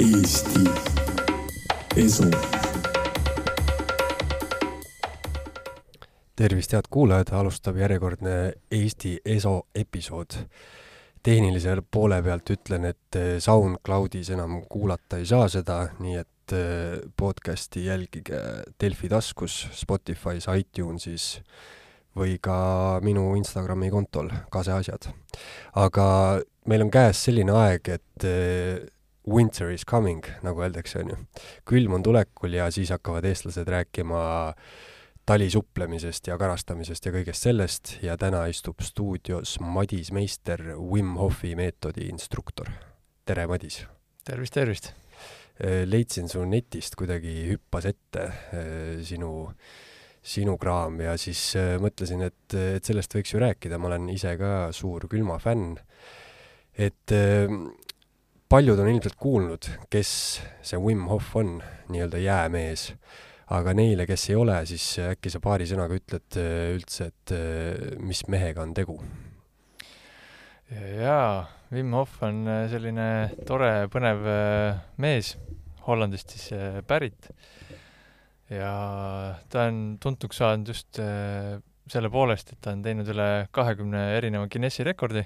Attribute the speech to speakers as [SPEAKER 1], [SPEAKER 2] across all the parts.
[SPEAKER 1] Eesti Esu. tervist, head kuulajad, alustab järjekordne Eesti Eso episood. tehnilise poole pealt ütlen, et eh, SoundCloudis enam kuulata ei saa seda, nii et eh, podcasti jälgige Delfi taskus, Spotify's, iTunesis või ka minu Instagrami kontol, Kase asjad. aga meil on käes selline aeg, et eh, winter is coming, nagu öeldakse, on ju. külm on tulekul ja siis hakkavad eestlased rääkima talisupplemisest ja karastamisest ja kõigest sellest ja täna istub stuudios Madis Meister, Wim Hofi meetodi instruktor. tere, Madis!
[SPEAKER 2] tervist, tervist!
[SPEAKER 1] Äh, leidsin su netist, kuidagi hüppas ette äh, sinu, sinu kraam ja siis äh, mõtlesin, et, et sellest võiks ju rääkida, ma olen ise ka suur külmafänn. et paljud on ilmselt kuulnud, kes see Wim Hof on, nii-öelda jäämees, aga neile, kes ei ole, siis äkki sa paari sõnaga ütled äh, üldse, et äh, mis mehega on tegu?
[SPEAKER 2] jaa, Wim Hof on äh, selline tore, põnev mees, Hollandist siis pärit. ja ta on tuntuks saanud just selle poolest, et ta on teinud üle kahekümne erineva Guinessi rekordi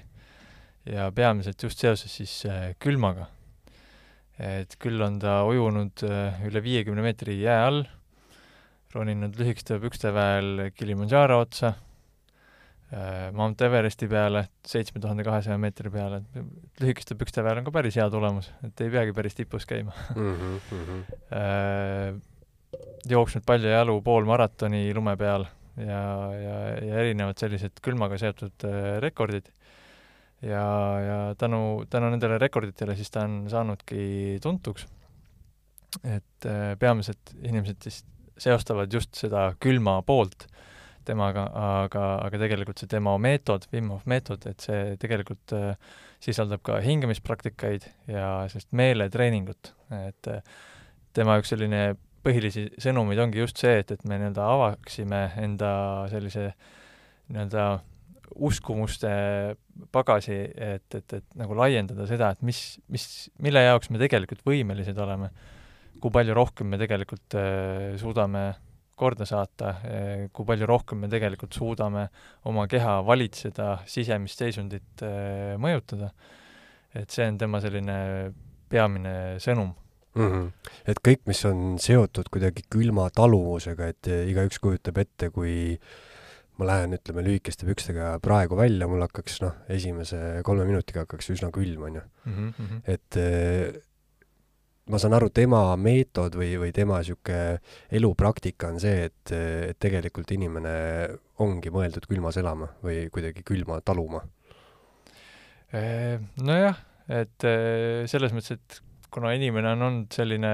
[SPEAKER 2] ja peamiselt just seoses siis äh, külmaga. et küll on ta ujunud äh, üle viiekümne meetri jää all, roninud lühikeste pükste väel Kilimandžaro otsa, äh, Mount Everesti peale, seitsme tuhande kahesaja meetri peale, et lühikeste pükste väel on ka päris hea tulemus, et ei peagi päris tipus käima mm. -hmm. jooksnud palju jalu poolmaratoni lume peal ja, ja, ja erinevad sellised külmaga seotud rekordid ja, ja tänu, tänu nendele rekorditele siis ta on saanudki tuntuks. et äh, peamiselt inimesed siis seostavad just seda külma poolt temaga, aga, aga tegelikult see tema meetod, Wim Hof meetod, et see tegelikult äh, sisaldab ka hingamispraktikaid ja sellist meeletreeningut, et äh, tema üks selline põhilisi sõnumeid ongi just see, et, et me nii-öelda avaksime enda sellise nii-öelda uskumuste pagasi, et, et, et nagu laiendada seda, et mis, mis, mille jaoks me tegelikult võimelised oleme, kui palju rohkem me tegelikult äh, suudame korda saata äh,, kui palju rohkem me tegelikult suudame oma keha valitseda, sisemist seisundit äh, mõjutada, et see on tema selline peamine sõnum
[SPEAKER 1] mm. -hmm. et kõik, mis on seotud kuidagi külma taluvusega, et igaüks kujutab ette, kui äh, ma lähen, ütleme, lühikeste pükstega praegu välja, mul hakkaks noh, esimese kolme minutiga hakkaks üsna külm, on ju. Mhm, mhm. et eh, ma saan aru, tema meetod või, või tema niisugune elupraktika on see, et, et tegelikult inimene ongi mõeldud külmas elama või kuidagi külma taluma.
[SPEAKER 2] Eh, nojah, et eh, selles mõttes, et kuna inimene on olnud selline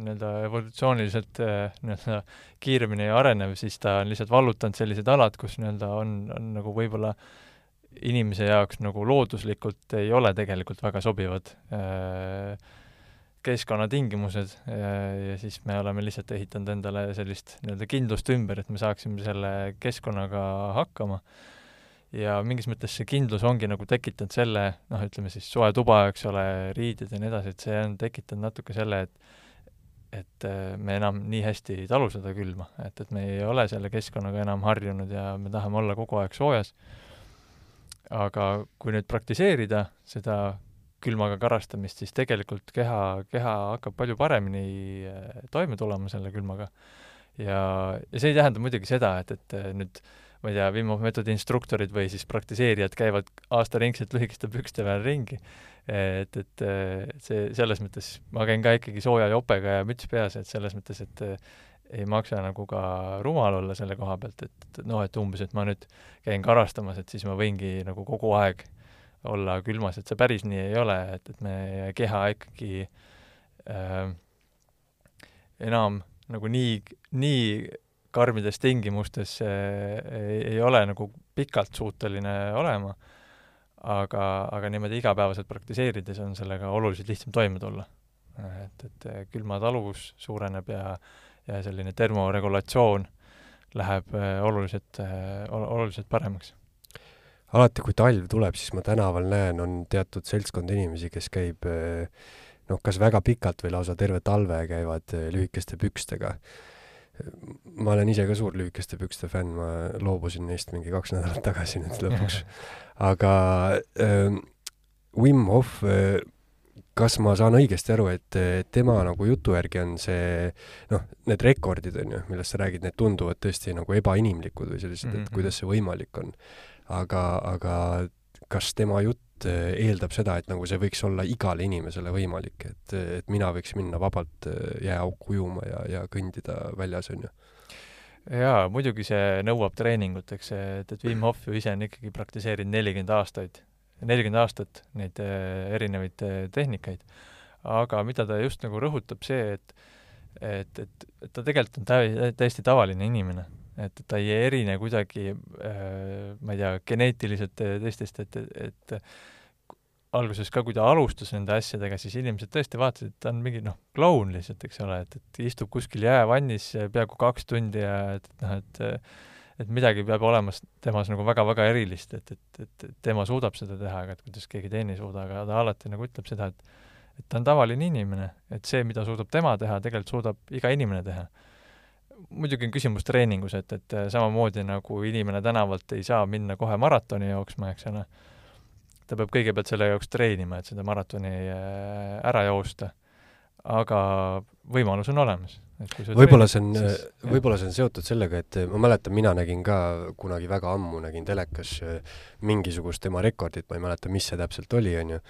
[SPEAKER 2] nii-öelda evolutsiooniliselt äh, nii-öelda kiiremini arenev, siis ta on lihtsalt vallutanud sellised alad, kus nii-öelda on, on nagu võib-olla inimese jaoks nagu looduslikult ei ole tegelikult väga sobivad äh, keskkonnatingimused ja, ja siis me oleme lihtsalt ehitanud endale sellist nii-öelda kindlust ümber, et me saaksime selle keskkonnaga hakkama ja mingis mõttes see kindlus ongi nagu tekitanud selle, noh, ütleme siis soe tuba, eks ole, riided ja nii edasi, et see on tekitanud natuke selle, et et äh, me enam nii hästi ei talu seda külma, et, et me ei ole selle keskkonnaga enam harjunud ja me tahame olla kogu aeg soojas. aga kui nüüd praktiseerida seda külmaga karastamist, siis tegelikult keha, keha hakkab palju paremini äh, toime tulema selle külmaga. ja, ja see ei tähenda muidugi seda, et, et äh, nüüd äh, ma ei tea, Wim Hof meetodi instruktorid või siis praktiseerijad käivad aastaringselt lühikeste pükste peal ringi. et, et see, selles mõttes ma käin ka ikkagi sooja jopega ja müts peas, et selles mõttes, et ei maksa nagu ka rumal olla selle koha pealt, et noh, et umbes, et ma nüüd käin karastamas, et siis ma võingi nagu kogu aeg olla külmas, et see päris nii ei ole, et, et meie keha ikkagi äh, enam nagu nii, nii karmides tingimustes ei, ei ole nagu pikalt suuteline olema, aga, aga niimoodi igapäevaselt praktiseerides on sellega oluliselt lihtsam toime tulla. et, et külmataluvus suureneb ja, ja selline termoregulatsioon läheb äh, oluliselt, oluliselt paremaks.
[SPEAKER 1] alati, kui talv tuleb, siis ma tänaval näen, on teatud seltskond inimesi, kes käib noh, kas väga pikalt või lausa terve talve käivad lühikeste pükstega. Ma olen ise ka suur lühikeste pükste fänn, ma loobusin neist mingi kaks nädalat tagasi nüüd lõpuks. aga äh, Wim Hof äh, kas ma saan õigesti aru, et tema nagu jutu järgi on see noh, need rekordid on ju, millest sa räägid, need tunduvad tõesti nagu ebainimlikud või sellised et mhm. kuidas see võimalik on. aga, aga kas tema jutt eh, eeldab seda, et nagu see võiks olla igale inimesele võimalik, et, et mina võiks minna vabalt eh, jääauku ujuma ja, ja kõndida väljas, on ju?
[SPEAKER 2] jaa, muidugi see nõuab treeningut, eks, et, et Wim Hof ju ise on ikkagi praktiseerinud nelikümmend aastaid nelikümmend aastat neid äh, erinevaid tehnikaid. aga mida ta just nagu rõhutab, see, et et, et, et ta tegelikult on tä-, täiesti tavaline inimene. Et ta ei erine kuidagi äh, ma ei tea, geneetiliselt teistest, et, et, et alguses ka, kui ta alustas nende asjadega, siis inimesed tõesti vaatasid, et ta on mingi noh, kloun lihtsalt, eks ole, et, et istub kuskil jäävannis peaaegu kaks tundi ja et, et noh, et et midagi peab olema temas nagu väga-väga erilist, et, et, et, et tema suudab seda teha, aga et kuidas keegi teine ei suuda, aga ta alati nagu ütleb seda, et et ta on tavaline inimene, et see, mida suudab tema teha, tegelikult suudab iga inimene teha. Muidugi on küsimus treeningus, et, et samamoodi nagu inimene tänavalt ei saa minna kohe maratoni jooksma, eks ole, ta peab kõigepealt selle jaoks treenima, et seda maratoni äh, ära joosta. aga võimalus on olemas
[SPEAKER 1] võib-olla see on, võib-olla see on seotud sellega, et ma mäletan, mina nägin ka kunagi väga ammu, nägin telekas äh, mingisugust tema rekordit, ma ei mäleta, mis see täpselt oli, on ju,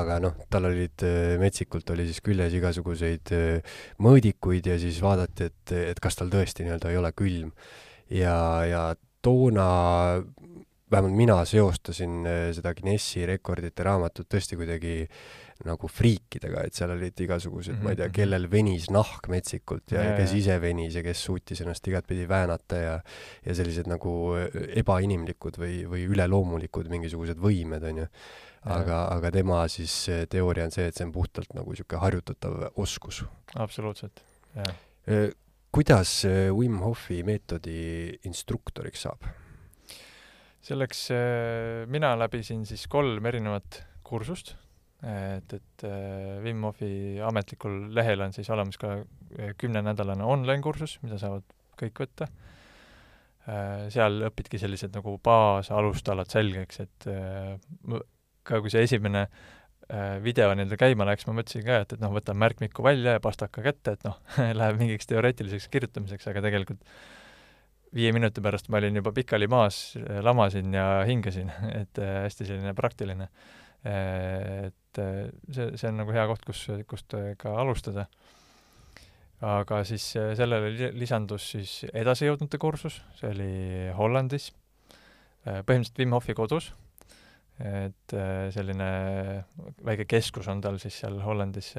[SPEAKER 1] aga noh, tal olid, äh, metsikult oli siis küljes igasuguseid äh, mõõdikuid ja siis vaadati, et, et kas tal tõesti nii-öelda ei ole külm. ja, ja toona vähemalt mina seostasin seda Guinessi rekordite raamatut tõesti kuidagi äh, nagu friikidega, et seal olid igasugused mm, -hmm. ma ei tea, mhm, mhm. kellel venis nahk metsikult ja, ja kes ise venis ja kes suutis ennast igatpidi väänata ja ja sellised nagu ebainimlikud või, või üleloomulikud mingisugused võimed, on ju. aga, aga tema siis teooria on see, et see on puhtalt nagu niisugune harjutatav oskus.
[SPEAKER 2] absoluutselt, jah.
[SPEAKER 1] kuidas Wim Hofi meetodi instruktoriks saab?
[SPEAKER 2] selleks mina läbisin siis kolm erinevat kursust et, et äh, Wim Hofi ametlikul lehel on siis olemas ka äh, kümnenädalane online-kursus, mida saavad kõik võtta. Äh, seal õpidki sellised nagu baasalustalad selgeks, et ka kui see esimene video nii-öelda käima läks, ma mõtlesin ka, et, et noh, võtan märkmiku välja ja pastaka kätte, et noh läheb mingiks teoreetiliseks kirjutamiseks, aga tegelikult viie minuti pärast ma olin juba pikali maas, lamasin ja hingasin, et hästi selline praktiline et äh, see, see on nagu hea koht, kus, kust äh, ka alustada. aga siis äh, sellele lisandus siis edasijõudnute kursus, see oli Hollandis, põhimõtteliselt Wim Hofi kodus, et selline väike keskus on tal siis seal Hollandis,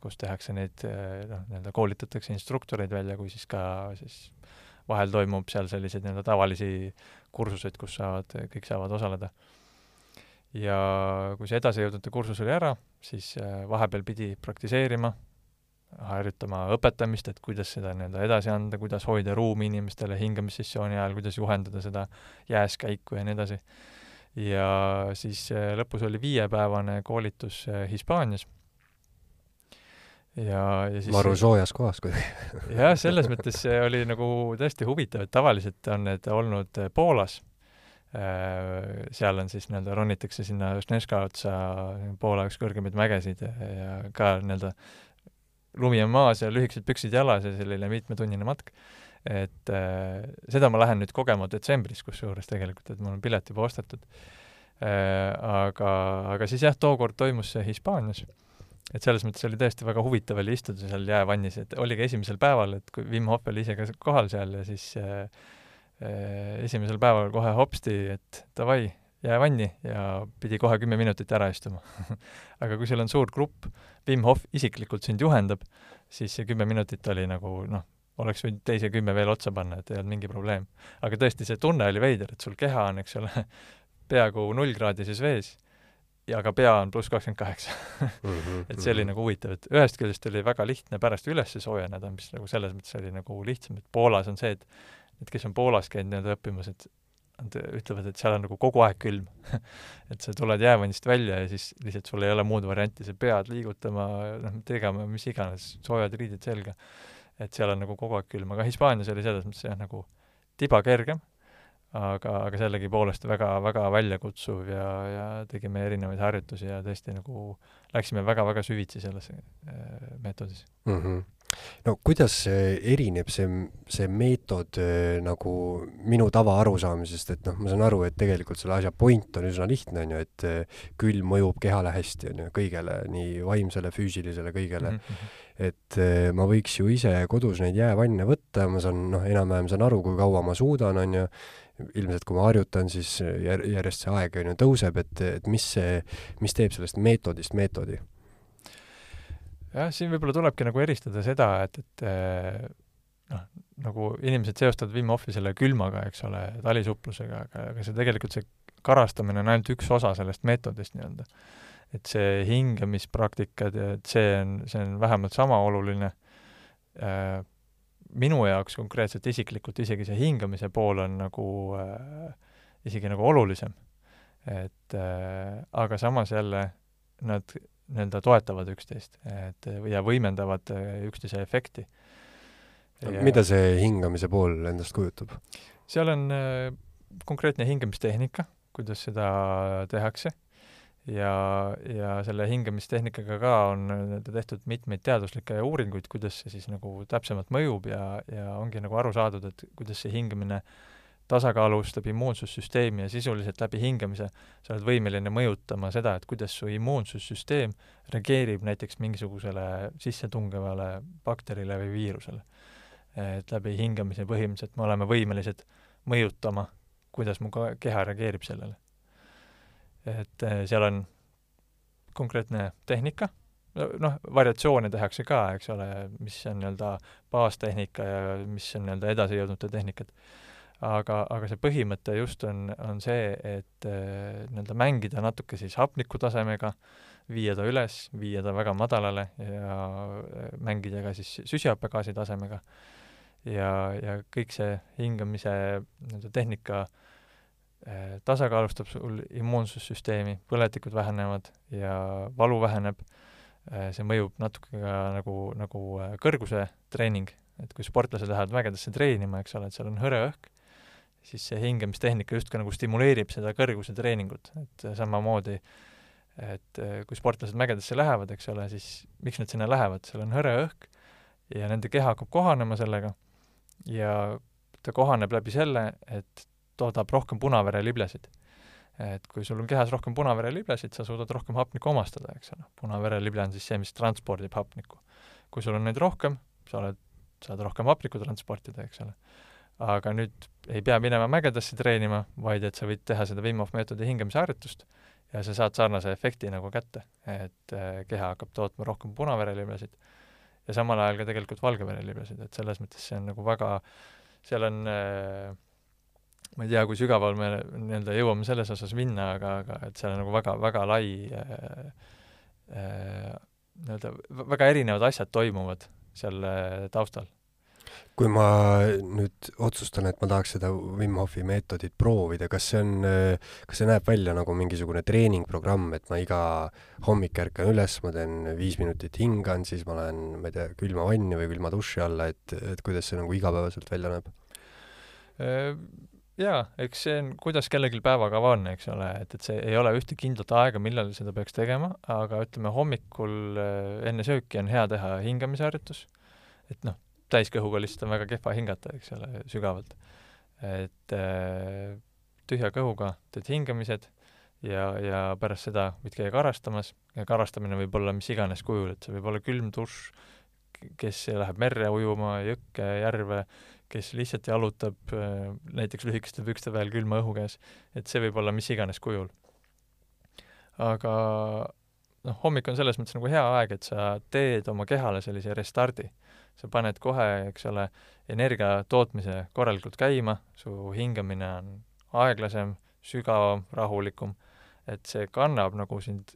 [SPEAKER 2] kus tehakse neid, noh, nii-öelda koolitatakse instruktoreid välja, kui siis ka siis vahel toimub seal selliseid nii-öelda tavalisi kursuseid, kus saavad, kõik saavad osaleda ja kui see edasijõudnute kursus oli ära, siis äh, vahepeal pidi praktiseerima, harjutama õpetamist, et kuidas seda nii-öelda edasi anda, kuidas hoida ruumi inimestele hingamissessiooni ajal, kuidas juhendada seda jääskäiku ja nii edasi. ja siis äh, lõpus oli viiepäevane koolitus äh, Hispaanias. ja, ja siis
[SPEAKER 1] maru soojas kohas kuidagi
[SPEAKER 2] jah, selles mõttes see oli nagu tõesti huvitav, et tavaliselt on need olnud Poolas seal on siis nii-öelda ronitakse sinna Žnežka otsa Poola üks kõrgemaid mägesid ja, ja ka nii-öelda lumi on maas ja lühikesed püksid jalas ja selline mitmetunnine matk. et äh, seda ma lähen nüüd kogema detsembris kusjuures tegelikult, et mul on pilet juba ostetud äh,. aga, aga siis jah, tookord toimus see Hispaanias. et selles mõttes oli tõesti väga huvitav oli istuda seal jäävannis, et oligi esimesel päeval, et kui Wim Hof oli ise ka kohal seal ja siis äh, Äh, esimesel päeval kohe hopsti, et davai, jää vanni ja pidi kohe kümme minutit ära istuma aga kui sul on suur grupp, Wim Hof isiklikult sind juhendab, siis see kümme minutit oli nagu noh, oleks võinud teise kümme veel otsa panna, et ei olnud mingi probleem. aga tõesti, see tunne oli veider, et sul keha on, eks ole, peaaegu nullkraadises vees ja ka pea on pluss kakskümmend kaheksa. Mhm, et see oli mhm. nagu huvitav, et ühest küljest oli väga lihtne pärast üles soojeneda, mis nagu selles mõttes oli nagu lihtsam, et Poolas on see, et et kes on Poolas käinud nii-öelda õppimas, et nad ütlevad, et seal on nagu kogu aeg külm et sa tuled jäävannist välja ja siis lihtsalt sul ei ole muud varianti, sa pead liigutama, noh, tegema mis iganes, soojad riided selga. et seal on nagu kogu aeg külm, aga Hispaanias oli selles mõttes jah, nagu tiba kergem, aga, aga sellegipoolest väga, väga väljakutsuv ja, ja tegime erinevaid harjutusi ja tõesti nagu läksime väga-väga süvitsi sellesse äh, meetodis
[SPEAKER 1] mm. -hmm no kuidas erineb see, see meetod äh, nagu minu tavaarusaamisest, et noh, ma saan aru, et tegelikult selle asja point on üsna lihtne, on ju, et äh, külm mõjub kehale hästi, on ju, kõigele, nii vaimsele, füüsilisele, kõigele mm. -hmm. et ma võiks ju ise kodus neid jäävanne võtta, ma saan, noh, enam-vähem saan aru, kui kaua ma suudan, on ju, ilmselt kui ma harjutan, siis jär-, järjest see aeg on ju tõuseb, et, et mis see, mis teeb sellest meetodist meetodi?
[SPEAKER 2] Jah, siin võib-olla tulebki nagu eristada seda, et, et eh, noh, nagu inimesed seostavad Wim Hofi selle külmaga, eks ole, talisupplusega, aga, aga see tegelikult, see karastamine on ainult üks osa sellest meetodist nii-öelda. et see hingamispraktikad ja et see on, see on vähemalt sama oluline äh, minu jaoks konkreetselt isiklikult isegi see hingamise pool on nagu äh, isegi nagu olulisem. et äh, aga samas jälle nad nii-öelda toetavad üksteist, et ja võimendavad äh, üksteise efekti.
[SPEAKER 1] mida see hingamise pool endast kujutab?
[SPEAKER 2] seal on äh, konkreetne hingamistehnika, kuidas seda tehakse ja, ja selle hingamistehnikaga ka on tehtud mitmeid teaduslikke uuringuid, kuidas see siis nagu täpsemalt mõjub ja, ja ongi nagu aru saadud, et kuidas see hingamine tasakaalustab immuunsussüsteemi ja sisuliselt läbi hingamise sa oled võimeline mõjutama seda, et kuidas su immuunsussüsteem reageerib näiteks mingisugusele sissetungevale bakterile või viirusele. et läbi hingamise põhimõtteliselt me oleme võimelised mõjutama, kuidas mu keha reageerib sellele et eh, seal on konkreetne tehnika, noh, variatsioone tehakse ka, eks ole, mis on nii-öelda baastehnika ja mis on nii-öelda edasijõudnute tehnikad. Aga, aga see põhimõte just on, on see, et eh, nii-öelda mängida natuke siis hapniku tasemega, viia ta üles, viia ta väga madalale ja eh, mängida ka siis süsihappegaasi tasemega. ja, ja kõik see hingamise nii-öelda tehnika äh, Äh, tasakaalustab sul immuunsussüsteemi, põletikud vähenevad ja valu väheneb, äh, see mõjub natuke ka nagu, nagu äh, kõrguse treening, et kui sportlased lähevad mägedesse treenima, eks ole, et seal on hõre õhk, siis see hingamistehnika justkui nagu stimuleerib seda kõrguse treeningut, et samamoodi et kui sportlased mägedesse lähevad, eks ole, siis miks nad sinna lähevad, seal on hõre õhk ja nende keha hakkab kohanema sellega ja ta kohaneb läbi selle, et toodab rohkem punavereliblesid. et kui sul on kehas rohkem punavereliblesid, sa suudad rohkem hapnikku omastada, eks ole. punaverelible on siis see, mis transpordib hapnikku. kui sul on neid rohkem, sa oled, saad rohkem hapnikku transportida, eks ole. Aga nüüd ei pea minema mägedasse treenima, vaid et sa võid teha seda Wim Hof meetodi hingamisharjutust ja sa saad sarnase efekti nagu kätte, et äh, keha hakkab tootma rohkem punavereliblesid ja samal ajal ka tegelikult valgevereliblesid, et selles mõttes see on nagu väga, seal on äh, ma ei tea, kui sügaval me nii-öelda jõuame selles osas minna, aga, aga et seal on nagu väga, väga lai äh, nii-öelda väga erinevad asjad toimuvad seal taustal.
[SPEAKER 1] Kui ma nüüd otsustan, et ma tahaks seda Wim Hofi meetodit proovida, kas see on, kas see näeb välja nagu mingisugune treeningprogramm, et ma iga hommik ärkan üles, ma teen viis minutit hingan, siis ma lähen, ma ei tea, külma vanni või külma duši alla, et, et kuidas see nagu igapäevaselt välja näeb?
[SPEAKER 2] Äh, jaa, eks see on, kuidas kellelgi päevakava on, eks ole, et, et see ei ole ühte kindlat aega, millal seda peaks tegema, aga ütleme, hommikul äh, enne sööki on hea teha hingamisharjutus, et noh, täiskõhuga lihtsalt on väga kehva hingata, eks ole, sügavalt. et äh, tühja kõhuga teed hingamised ja, ja pärast seda võid käia karastamas ja karastamine võib olla mis iganes kujul, et see võib olla külm dušš, kes läheb merre ujuma, jõkke, järve, kes lihtsalt jalutab äh, näiteks lühikeste pükste peal külma õhu käes, et see võib olla mis iganes kujul. aga noh, hommik on selles mõttes nagu hea aeg, et sa teed oma kehale sellise restardi. Sa paned kohe, eks ole, energia tootmise korralikult käima, su hingamine on aeglasem, sügavam, rahulikum, et see kannab nagu sind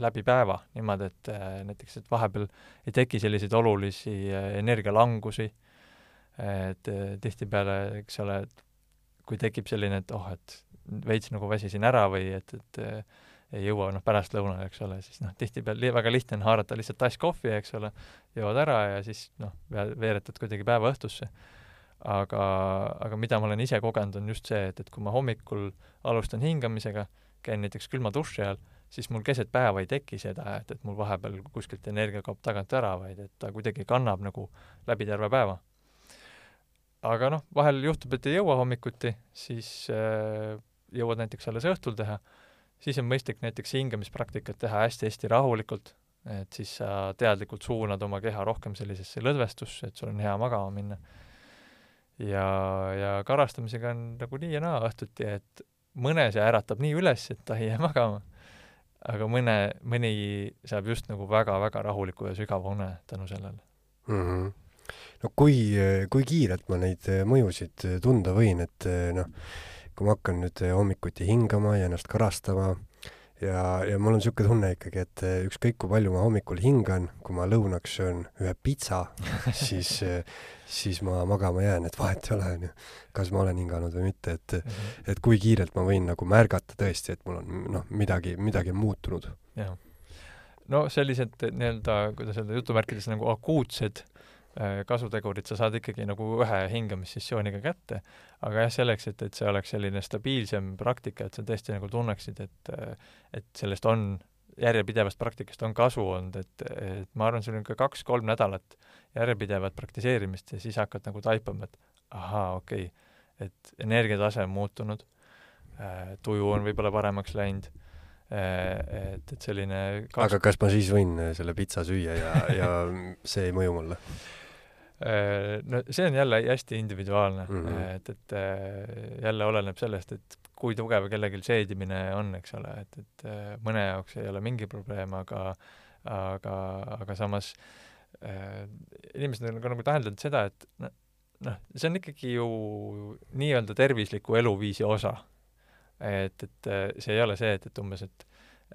[SPEAKER 2] läbi päeva niimoodi, et äh, näiteks, et vahepeal ei teki selliseid olulisi äh, energialangusi äh,, et eh, tihtipeale, eks ole, et kui tekib selline, et oh, et veits nagu väsisin ära või et, et äh, ei jõua noh, pärastlõunal, eks ole, siis noh, tihtipeale li väga lihtne on haarata lihtsalt tass kohvi, eks ole, jõuad ära ja siis noh, veeretad kuidagi päeva õhtusse. aga, aga mida ma olen ise kogenud, on just see, et, et kui ma hommikul alustan hingamisega, käin näiteks külma duši all, siis mul keset päeva ei teki seda, et, et mul vahepeal kuskilt energia kaob tagant ära, vaid et ta kuidagi kannab nagu läbi terve päeva. aga noh, vahel juhtub, et ei jõua hommikuti, siis äh, jõuad näiteks alles õhtul teha, siis on mõistlik näiteks hingamispraktikat teha hästi-hästi rahulikult, et siis sa teadlikult suunad oma keha rohkem sellisesse lõdvestusse, et sul on hea magama minna. ja, ja karastamisega on nagu nii ja naa õhtuti, et mõne see äratab nii üles, et ta ei jää magama, aga mõne, mõni saab just nagu väga-väga rahuliku ja sügava une tänu sellele
[SPEAKER 1] mm. -hmm. no kui, kui kiirelt ma neid mõjusid tunda võin, et noh, kui ma hakkan nüüd hommikuti hingama ja ennast karastama ja, ja mul on niisugune tunne ikkagi, et ükskõik kui palju ma hommikul hingan, kui ma lõunaks söön ühe pitsa, siis, siis ma magama jään, et vahet ei ole, onju, kas ma olen hinganud või mitte, et mm, -hmm. et kui kiirelt ma võin nagu märgata tõesti, et mul on noh, midagi, midagi on muutunud.
[SPEAKER 2] jah. no sellised nii-öelda, kuidas öelda, jutumärkides nagu akuutsed Äh, kasutegurit sa saad ikkagi nagu ühe hingamissessiooniga kätte, aga jah, selleks, et, et see oleks selline stabiilsem praktika, et sa tõesti nagu tunneksid, et et sellest on, järjepidevast praktikast on kasu olnud, et, et ma arvan, see on niisugune kaks-kolm nädalat järjepidevat praktiseerimist ja siis hakkad nagu taipama, et ahaa, okei okay,, et energiatase on muutunud, äh, tuju on võib-olla paremaks läinud äh, et, et selline
[SPEAKER 1] kaks... aga kas ma siis võin selle pitsa süüa ja, ja see ei mõju mulle?
[SPEAKER 2] Äh, no see on jälle hästi individuaalne mm, -hmm. et, et äh, jälle oleneb sellest, et kui tugev kellelgi seedimine on, eks ole, et, et äh, mõne jaoks ei ole mingi probleem, aga aga, aga samas äh, inimesed on ka nagu täheldanud seda, et noh, see on ikkagi ju nii-öelda tervisliku eluviisi osa. et, et see ei ole see, et, et umbes, et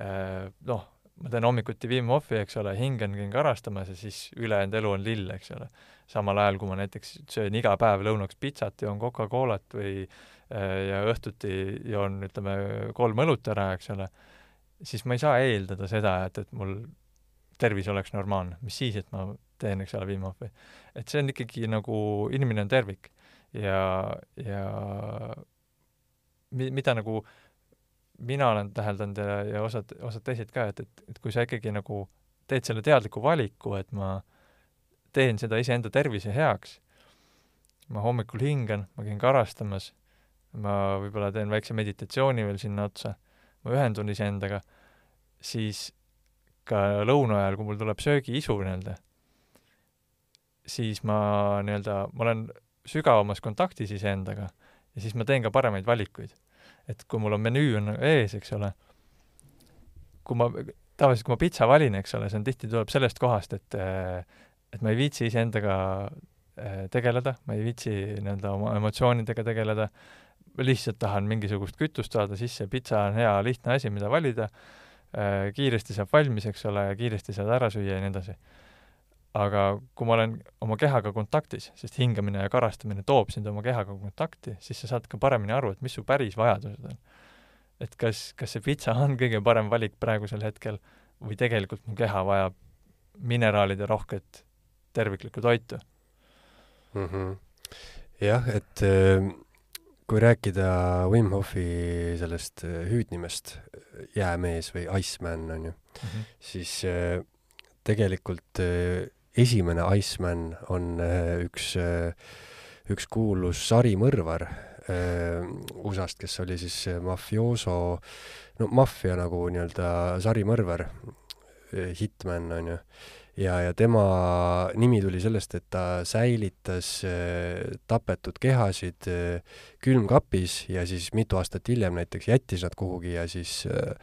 [SPEAKER 2] äh, noh, ma teen hommikuti Wim Hofi, eks ole, hingan, käin karastamas ja siis ülejäänud elu on lill, eks ole. samal ajal, kui ma näiteks söön iga päev lõunaks pitsat, joon Coca-Colat või äh, ja õhtuti joon, ütleme, kolm õlut ära, eks ole, siis ma ei saa eeldada seda, et, et mul tervis oleks normaalne, mis siis, et ma teen, eks ole, Wim Hofi. et see on ikkagi nagu, inimene on tervik ja, ja mi-, mida nagu äh, mina olen täheldanud ja, ja osad, osad teised ka, et, et, et kui sa ikkagi nagu teed selle teadliku valiku, et ma teen seda iseenda tervise heaks, ma hommikul hingan, ma käin karastamas, ma võib-olla teen väikse meditatsiooni veel sinna otsa, ma ühendun iseendaga, siis ka lõuna ajal, kui mul tuleb söögiisu nii-öelda, siis ma nii-öelda, ma olen sügavamas kontaktis iseendaga ja siis ma teen ka paremaid valikuid et kui mul on menüü on ees, eks ole, kui ma, tavaliselt kui ma pitsa valin, eks ole, see on tihti, tuleb sellest kohast, et et ma ei viitsi iseendaga eh, tegeleda, ma ei viitsi nii-öelda oma emotsioonidega tegeleda, lihtsalt tahan mingisugust kütust saada sisse, pitsa on hea lihtne asi, mida valida, eh, kiiresti saab valmis, eks ole, kiiresti saad ära süüa ja nii edasi aga kui ma olen oma kehaga kontaktis, sest hingamine ja karastamine toob sind oma kehaga kontakti, siis sa saad ka paremini aru, et mis su päris vajadused on. et kas, kas see pitsa on kõige parem valik praegusel hetkel või tegelikult mu keha vajab mineraalide rohket terviklikku toitu
[SPEAKER 1] mm. -hmm. jah, et äh, kui rääkida Wim Hofi sellest äh, hüüdnimest, jäämees või Iceman, on ju mm, -hmm. siis äh, tegelikult esimene Iceman on äh, üks, äh, üks kuulus sarimõrvar äh, USA-st, kes oli siis mafiooso, no maffia nagu nii-öelda sarimõrvar, hitman on ju ja, ja tema nimi tuli sellest, et ta säilitas äh, tapetud kehasid äh, külmkapis ja siis mitu aastat hiljem näiteks jättis nad kuhugi ja siis äh,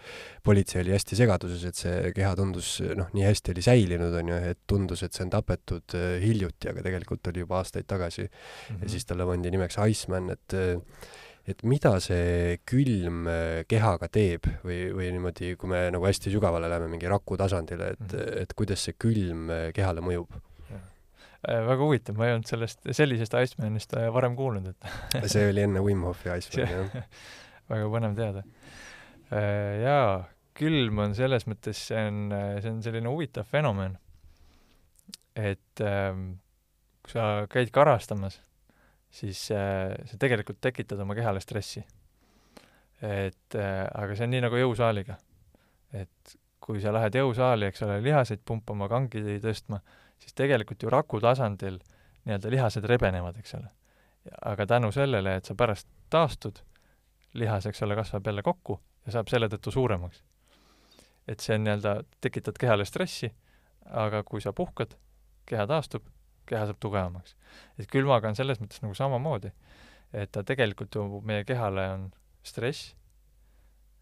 [SPEAKER 1] politsei oli hästi segaduses, et see keha tundus noh, nii hästi oli säilinud, on ju, et tundus, et see on tapetud hiljuti, aga tegelikult oli juba aastaid tagasi mm. -hmm. ja mhm. siis talle pandi nimeks Iceman, et et mida see külm äh, kehaga teeb või, või niimoodi, kui me nagu hästi sügavale läheme mingi raku tasandile, et mm, -hmm. et kuidas see külm äh, kehale mõjub?
[SPEAKER 2] väga huvitav, ma ei olnud sellest, sellisest Icemanist äh, varem kuulnud,
[SPEAKER 1] et see oli enne Wim Hofi Iceman, jah.
[SPEAKER 2] väga põnev teada. Äh, jaa, külm on selles mõttes, see on, see on selline huvitav fenomen, et ähm, kui sa käid karastamas, siis äh, sa tegelikult tekitad oma kehale stressi. et äh, aga see on nii nagu jõusaaliga. et kui sa lähed jõusaali, eks ole, lihaseid pumpama, kangi tõstma, siis tegelikult ju raku tasandil nii-öelda lihased rebenevad, eks ole. aga tänu sellele, et sa pärast taastud, lihas, eks ole, kasvab jälle kokku ja saab selle tõttu suuremaks. et see on nii-öelda, tekitad kehale stressi, aga kui sa puhkad, keha taastub, keha saab tugevamaks. et külmaga on selles mõttes nagu samamoodi, et ta tegelikult ju meie kehale on stress,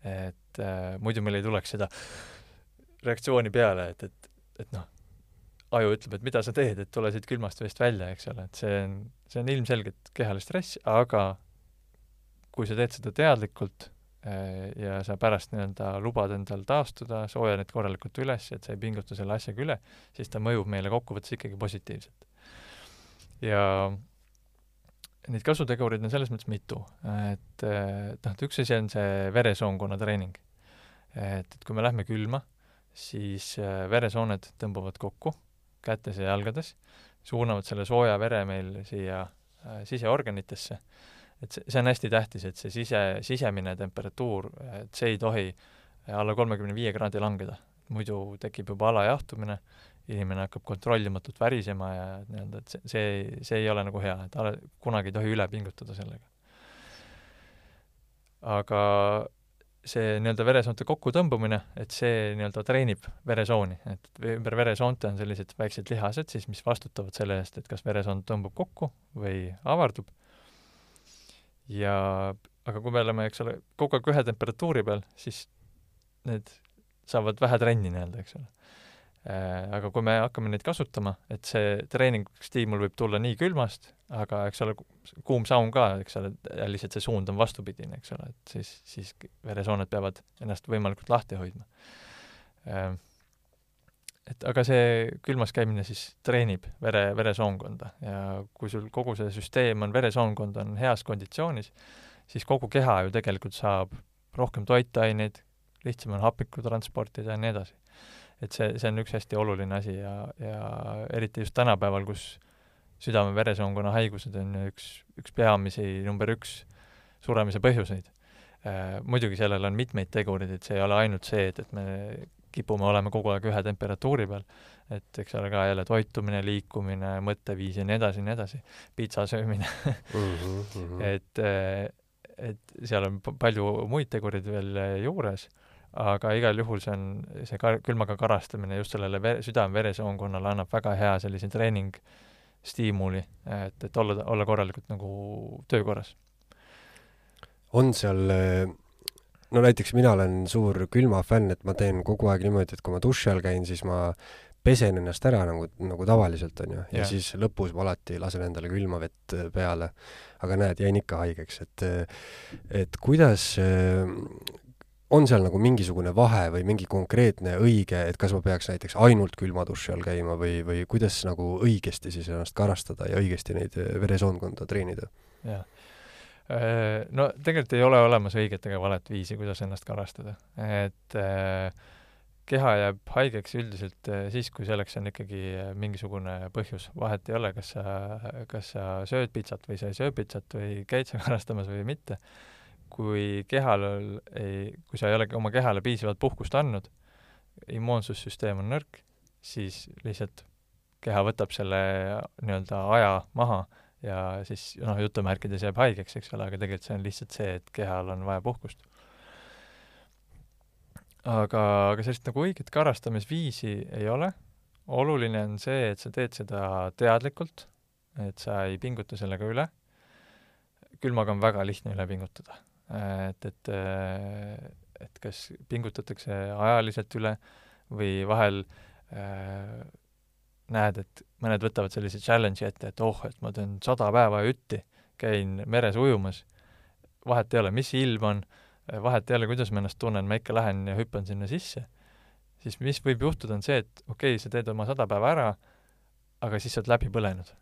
[SPEAKER 2] et äh, muidu meil ei tuleks seda reaktsiooni peale, et, et, et noh, aju ütleb, et mida sa teed, et tule siit külmast veest välja, eks ole, et see on, see on ilmselgelt kehale stress, aga kui sa teed seda teadlikult eh, ja sa pärast nii-öelda lubad endal taastuda, soojened korralikult üles, et sa ei pinguta selle asjaga üle, siis ta mõjub meile kokkuvõttes ikkagi positiivselt. Ja neid kasutegureid on selles mõttes mitu, et noh, et üks asi on see veresoonkonna treening. et, et kui me lähme külma, siis äh, veresooned tõmbuvad kokku kätes ja jalgades, suunavad selle sooja vere meil siia äh, siseorganitesse. et see, see on hästi tähtis, et see sise, sisemine temperatuur, et see ei tohi alla kolmekümne viie kraadi langeda. muidu tekib juba alajahtumine, inimene hakkab kontrollimatult värisema ja nii-öelda, et see, see, see ei ole nagu hea, et ala, kunagi ei tohi üle pingutada sellega. aga see nii-öelda veresoonte kokkutõmbumine, et see nii-öelda treenib veresooni, et ümber veresoonte on sellised väiksed lihased siis, mis vastutavad selle eest, et kas veresoon tõmbub kokku või avardub. ja aga kui me oleme, eks ole, kogu aeg ühe temperatuuri peal, siis need saavad vähe trenni nii-öelda, eks ole aga kui me hakkame neid kasutama, et see treeningstiimul võib tulla nii külmast, aga eks ole, kuum saun ka, eks ole, lihtsalt see suund on vastupidine, eks ole, et siis, siis veresooned peavad ennast võimalikult lahti hoidma. Äh, et aga see külmas käimine siis treenib vere, veresoonkonda ja kui sul kogu see süsteem on, veresoonkond on heas konditsioonis, siis kogu keha ju tegelikult saab rohkem toitaineid, lihtsam on hapnikku transportida ja nii edasi et see, see on üks hästi oluline asi ja, ja eriti just tänapäeval, kus südame-veresoonkonna haigused on üks, üks peamisi, number üks suremise põhjuseid. Äh, muidugi sellel on mitmeid tegureid, et see ei ole ainult see, et, et me kipume olema kogu aeg ühe temperatuuri peal, et eks ole ka jälle toitumine, liikumine, mõtteviis ja nii edasi ja nii edasi, pitsa söömine mm. -hmm. et, et seal on palju muid tegureid veel juures aga igal juhul see on, see kar-, külmaga karastamine just sellele vere, südame-veresoonkonnale annab väga hea sellise treeningstiimuli, et, et olla, olla korralikult nagu töökorras.
[SPEAKER 1] on seal no näiteks mina olen suur külmafänn, et ma teen kogu aeg niimoodi, et kui ma duši all käin, siis ma pesen ennast ära nagu, nagu tavaliselt, on ju, ja siis lõpus ma alati lasen endale külma vett peale. aga näed, jäin ikka haigeks, et et kuidas on seal nagu mingisugune vahe või mingi konkreetne õige, et kas ma peaks näiteks ainult külma duši all käima või, või kuidas nagu õigesti siis ennast karastada ja õigesti neid eh, veresoonkonda treenida?
[SPEAKER 2] jah. Äh, no tegelikult ei ole olemas õiget ega valet viisi, kuidas ennast karastada. et äh, keha jääb haigeks üldiselt äh, siis, kui selleks on ikkagi mingisugune põhjus. vahet ei ole, kas sa, kas sa sööd pitsat või sa ei söö pitsat või käid sa karastamas või mitte kui kehal ei, kui sa ei ole oma kehale piisavalt puhkust andnud, immuunsussüsteem on nõrk, siis lihtsalt keha võtab selle nii-öelda aja maha ja siis noh, jutumärkides jääb haigeks, eks ole, aga tegelikult see on lihtsalt see, et kehal on vaja puhkust. aga, aga sellist nagu õiget karastamisviisi ei ole, oluline on see, et sa teed seda teadlikult, et sa ei pinguta sellega üle, külmaga on väga lihtne üle pingutada et, et, et kas pingutatakse ajaliselt üle või vahel äh, näed, et mõned võtavad sellise challenge'i ette, et oh, et ma teen sada päeva jutti, käin meres ujumas, vahet ei ole, mis ilm on, vahet ei ole, kuidas ma ennast tunnen, ma ikka lähen ja hüppan sinna sisse, siis mis võib juhtuda, on see, et okei okay,, sa teed oma sada päeva ära, aga siis sa oled läbi põlenud.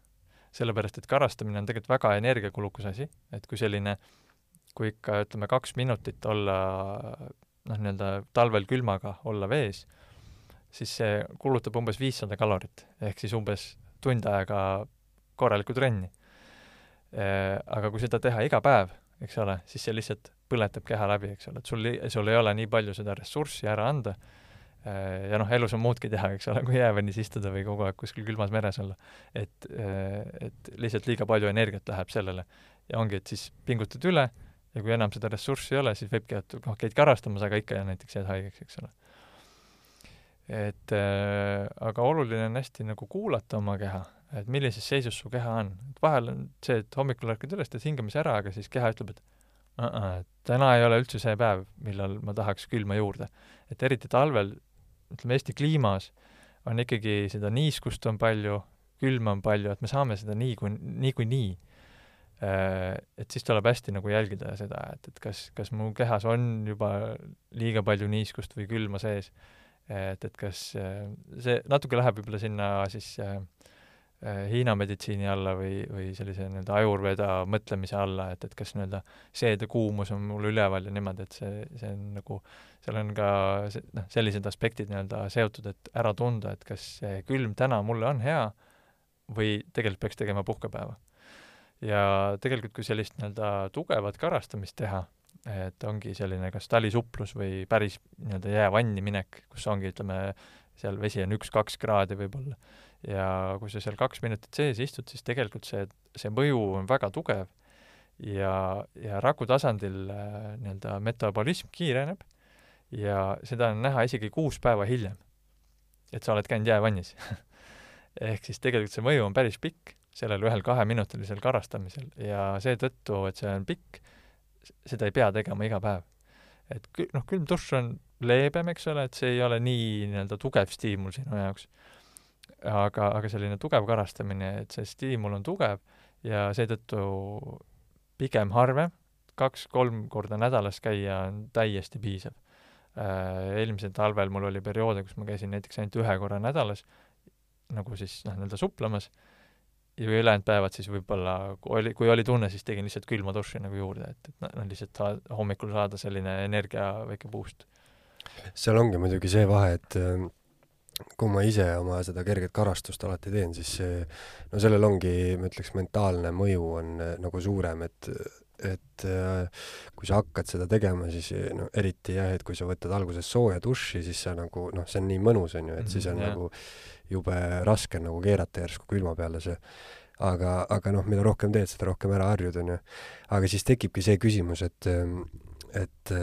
[SPEAKER 2] sellepärast, et karastamine on tegelikult väga energiakulukas asi, et kui selline, kui ikka ütleme, kaks minutit olla noh, nii-öelda talvel külmaga olla vees, siis see kulutab umbes viissada kalorit, ehk siis umbes tund aega korralikku trenni. Aga kui seda teha iga päev, eks ole, siis see lihtsalt põletab keha läbi, eks ole, et sul, sul ei ole nii palju seda ressurssi ära anda, ja noh, elus on muudki teha, eks ole, kui jäävannis istuda või kogu aeg kuskil külmas meres olla. et, et lihtsalt liiga palju energiat läheb sellele. ja ongi, et siis pingutad üle ja kui enam seda ressurssi ei ole, siis võibki, et noh, käid karastamas, aga ikka näiteks jääd haigeks, eks ole. et äh, aga oluline on hästi nagu kuulata oma keha, et millises seisus su keha on. et vahel on see, et hommikul ärkad üles, teed hingamise ära, aga siis keha ütleb, et uh -uh, täna ei ole üldse see päev, millal ma tahaks külma juurde. et eriti talvel, ütleme Eesti kliimas, on ikkagi seda niiskust on palju, külma on palju, et me saame seda nii kui, niikuinii nii et siis tuleb hästi nagu jälgida seda, et, et kas, kas mu kehas on juba liiga palju niiskust või külma sees. et, et kas äh, see natuke läheb võib-olla sinna siis äh, Hiina meditsiini alla või, või sellise nii-öelda ajurveda mõtlemise alla, et, et kas nii-öelda seedekuumus on mul üleval ja niimoodi, et see, see on nagu, seal on ka see, noh, sellised aspektid nii-öelda seotud, et ära tunda, et kas see külm täna mulle on hea või tegelikult peaks tegema puhkepäeva ja tegelikult, kui sellist nii-öelda tugevat karastamist teha, et ongi selline kas talisuplus või päris nii-öelda jäävanni minek, kus ongi, ütleme, seal vesi on üks-kaks kraadi võib-olla, ja kui sa seal kaks minutit sees istud, siis tegelikult see, see mõju on väga tugev ja, ja raku tasandil äh, nii-öelda metabolism kiireneb ja seda on näha isegi kuus päeva hiljem, et sa oled käinud jäävannis. Ehk siis tegelikult see mõju on päris pikk sellel ühel kaheminutilisel karastamisel ja seetõttu, et see on pikk, seda ei pea tegema iga päev. et kü-, noh, külm dušš on leebem, eks ole, et see ei ole nii nii-öelda tugev stiimul sinu jaoks. aga, aga selline tugev karastamine, et see stiimul on tugev ja seetõttu pigem harvem, kaks-kolm korda nädalas käia on täiesti piisav. Äh, eelmisel talvel mul oli perioode, kus ma käisin näiteks ainult ühe korra nädalas, nagu siis noh, nii-öelda suplemas ja ülejäänud päevad siis võib-olla, kui oli, kui oli tunne, siis tegin lihtsalt külma duši nagu juurde, et, et noh, lihtsalt saa-, hommikul saada selline energia väike boost.
[SPEAKER 1] seal ongi muidugi see vahe, et ähm, kui ma ise oma seda kerget karastust alati teen, siis see, no sellel ongi, ma ütleks, mentaalne mõju on äh, nagu suurem, et et äh, kui sa hakkad seda tegema, siis no eriti jah, et kui sa võtad alguses sooja duši, siis sa nagu noh, see on nii mõnus, on ju, et siis on mm, -hmm, nagu jube raske nagu keerata järsku külma peale see. aga, aga noh, mida rohkem teed, seda rohkem ära harjud, on ju. aga siis tekibki see küsimus, et, et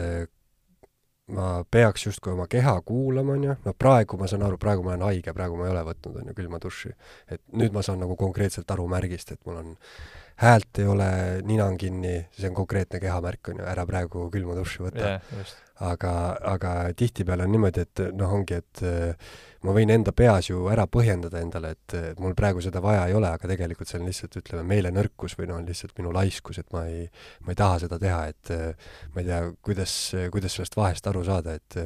[SPEAKER 1] ma peaks justkui oma keha kuulama, on ju, no praegu ma saan aru, praegu ma olen haige, praegu ma ei ole võtnud, on ju, külma duši. et nüüd ma saan nagu konkreetselt aru märgist, et mul on häält ei ole, nina on kinni, see on konkreetne kehamärk, on ju, ära praegu külma duši võta
[SPEAKER 2] yeah,.
[SPEAKER 1] aga, aga tihtipeale on niimoodi, et noh, ongi, et ma võin enda peas ju ära põhjendada endale, et mul praegu seda vaja ei ole, aga tegelikult see on lihtsalt, ütleme, meelenõrkus või noh, lihtsalt minu laiskus, et ma ei, ma ei taha seda teha, et ma ei tea, kuidas, kuidas sellest vahest aru saada, et